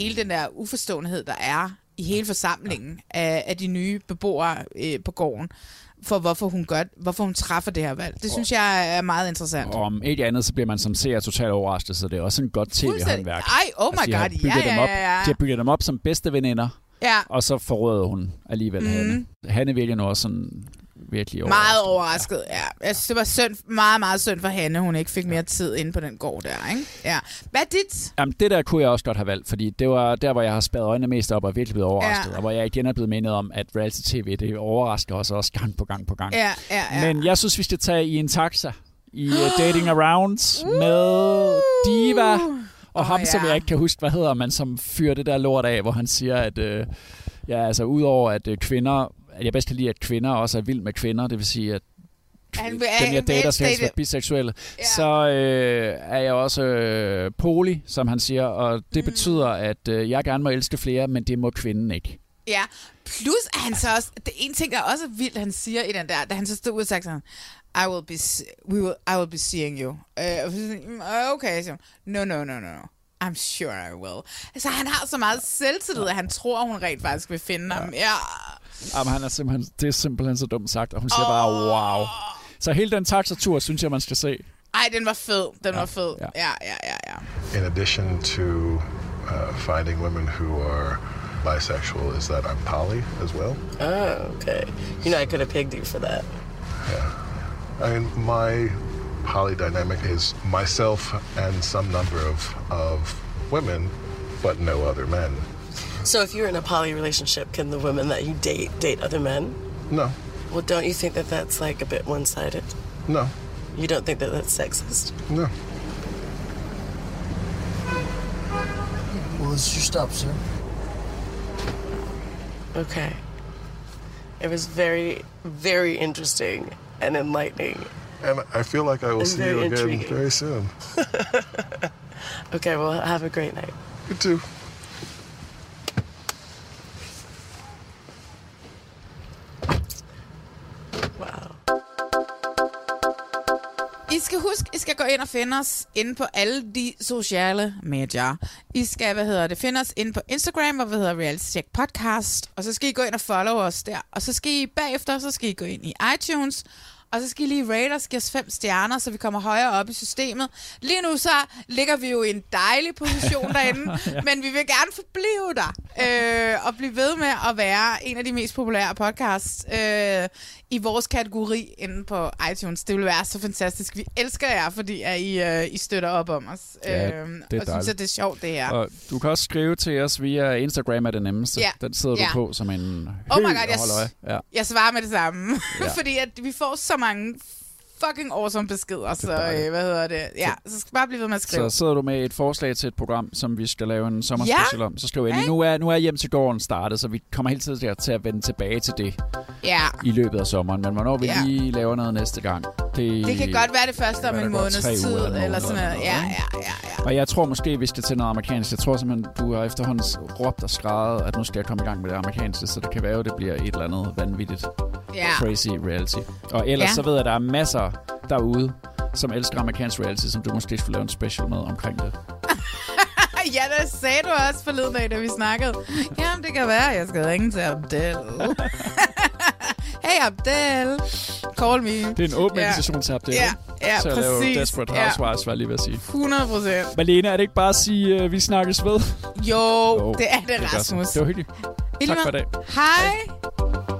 hele den der uforståenhed, der er i hele forsamlingen af, af de nye beboere øh, på gården, for hvorfor hun gør, hvorfor hun træffer det her valg. Det synes jeg er meget interessant. Og om ikke andet, så bliver man som seer totalt overrasket, så det er også en godt tv-håndværk. Ej, oh my de har god, ja, dem op, ja, ja. De har bygget dem op som bedste veninder, Ja. og så forråder hun alligevel mm. Hanne. Hanne virker nu også sådan virkelig overrasket. Meget overrasket, ja. Jeg synes, det var synd, meget, meget synd for Hanne, hun ikke fik mere tid inde på den gård der, ikke? Ja. Hvad er dit? Jamen, det der kunne jeg også godt have valgt, fordi det var der, hvor jeg har spadet øjnene mest op og virkelig blevet overrasket, Ja. og hvor jeg igen er blevet mindet om, at reality-tv, det overrasker os også gang på gang på gang. Ja, ja, ja. Men jeg synes, vi skal tage i en taxa i uh, Dating Around med Diva, og Åh, ham, som ja. jeg ikke kan huske, hvad hedder, men som fyrer det der lort af, hvor han siger, at øh, ja, altså udover at øh, kvinder, at jeg bedst kan lide, at kvinder også er vild med kvinder, det vil sige, at dem jeg dater skal helst være biseksuelle, ja. så øh, er jeg også øh, poli, som han siger, og det Mm. betyder, at øh, jeg gerne må elske flere, men det må kvinden ikke. Ja, plus at han så også, det er en ting, der også er vildt, han siger i den der, da han så stod ud og sagde sådan, I will be, we will, I will be seeing you. Uh, så sådan, "Mm, okay, så, no, no, no, no, no. I'm sure I will. Altså, han har så meget selvtillid, at han tror, hun rent faktisk vil finde ham. Ja. Jamen, han er simpelthen, det er simpelthen så dumt sagt, og hun siger oh. bare, wow. Så hele den taxatur, synes jeg, man skal se. Ej, den var fed. Den var fed. Ja, ja, ja, ja. In addition to uh, finding women who are bisexual, is that I'm poly as well. Oh, okay. You know, I could have pegged you for that. Yeah. I mean, my poly dynamic is myself and some number of, of women, but no other men. So if you're in a poly relationship, can the women that you date date other men? No, Well, don't you think that that's like a bit one-sided? no, You don't think that that's sexist? no. Well, this is your stop, sir. Okay. It was very, very interesting and enlightening. And I feel like I will And see you again intriguing. very soon. Okay, well, have a great night. You too. Ind og finde os inde på alle de sociale medier. I skal, hvad hedder det, finde os inde på Instagram, hvor vi hedder Reality Check Podcast. Og så skal I gå ind og follow os der. Og så skal I bagefter, så skal I gå ind i iTunes. Og så skal I lige rate os, give os fem stjerner, så vi kommer højere op i systemet. Lige nu så ligger vi jo i en dejlig position derinde, Ja. men vi vil gerne forblive der. Øh, og blive ved med at være en af de mest populære podcasts øh, i vores kategori inde på iTunes. Det vil være så fantastisk. Vi elsker jer, fordi at I, øh, I støtter op om os. Ja, øh, det er og synes, dejligt. at det er sjovt, det her. Og du kan også skrive til os via Instagram er det nemmeste. Ja. Den sidder Ja. du på som en Oh my God, og jeg. Ja. jeg svarer med det samme. Ja. Ja. Fordi at vi får så mange fucking awesome beskeder, så øh, hvad hedder det? Ja, så skal bare blive ved med at skrive. Så sidder du med et forslag til et program, som vi skal lave en sommerspecial Ja. om. Så skriv ind. Nu er, nu er Hjem til gården startet, så vi kommer helt tiden til at vende tilbage til det Ja. i løbet af sommeren. Men hvornår vi Ja. lige laver noget næste gang, det, Det kan godt være det første om en måneds tid, eller noget eller sådan noget. Ja, ja, ja. Og jeg tror måske, vi skal til noget amerikansk. Jeg tror simpelthen, du har efterhånden råbt og skrevet, at nu skal jeg komme i gang med det amerikanske, så det kan være, at det bliver et eller andet vanvittigt Ja. crazy reality. Og ellers Ja. så ved jeg, at der er masser derude, som elsker amerikansk reality, som du måske skulle lave en special med omkring det. ja, det sagde du også forleden dag, da vi snakkede. Jamen, det kan være, jeg skal ringe til Abdel. hey Abdel, call me. Det er en åben invitation til Abdel. Ja, ja, til at lave præcis. Desperate Ja. Housewives, var jeg lige ved at sige. 100 procent. Malene, er det ikke bare at sige, at vi snakkes ved? Jo, det er det, så. Rasmus. Det var hyggeligt. Tak for i dag. Hej.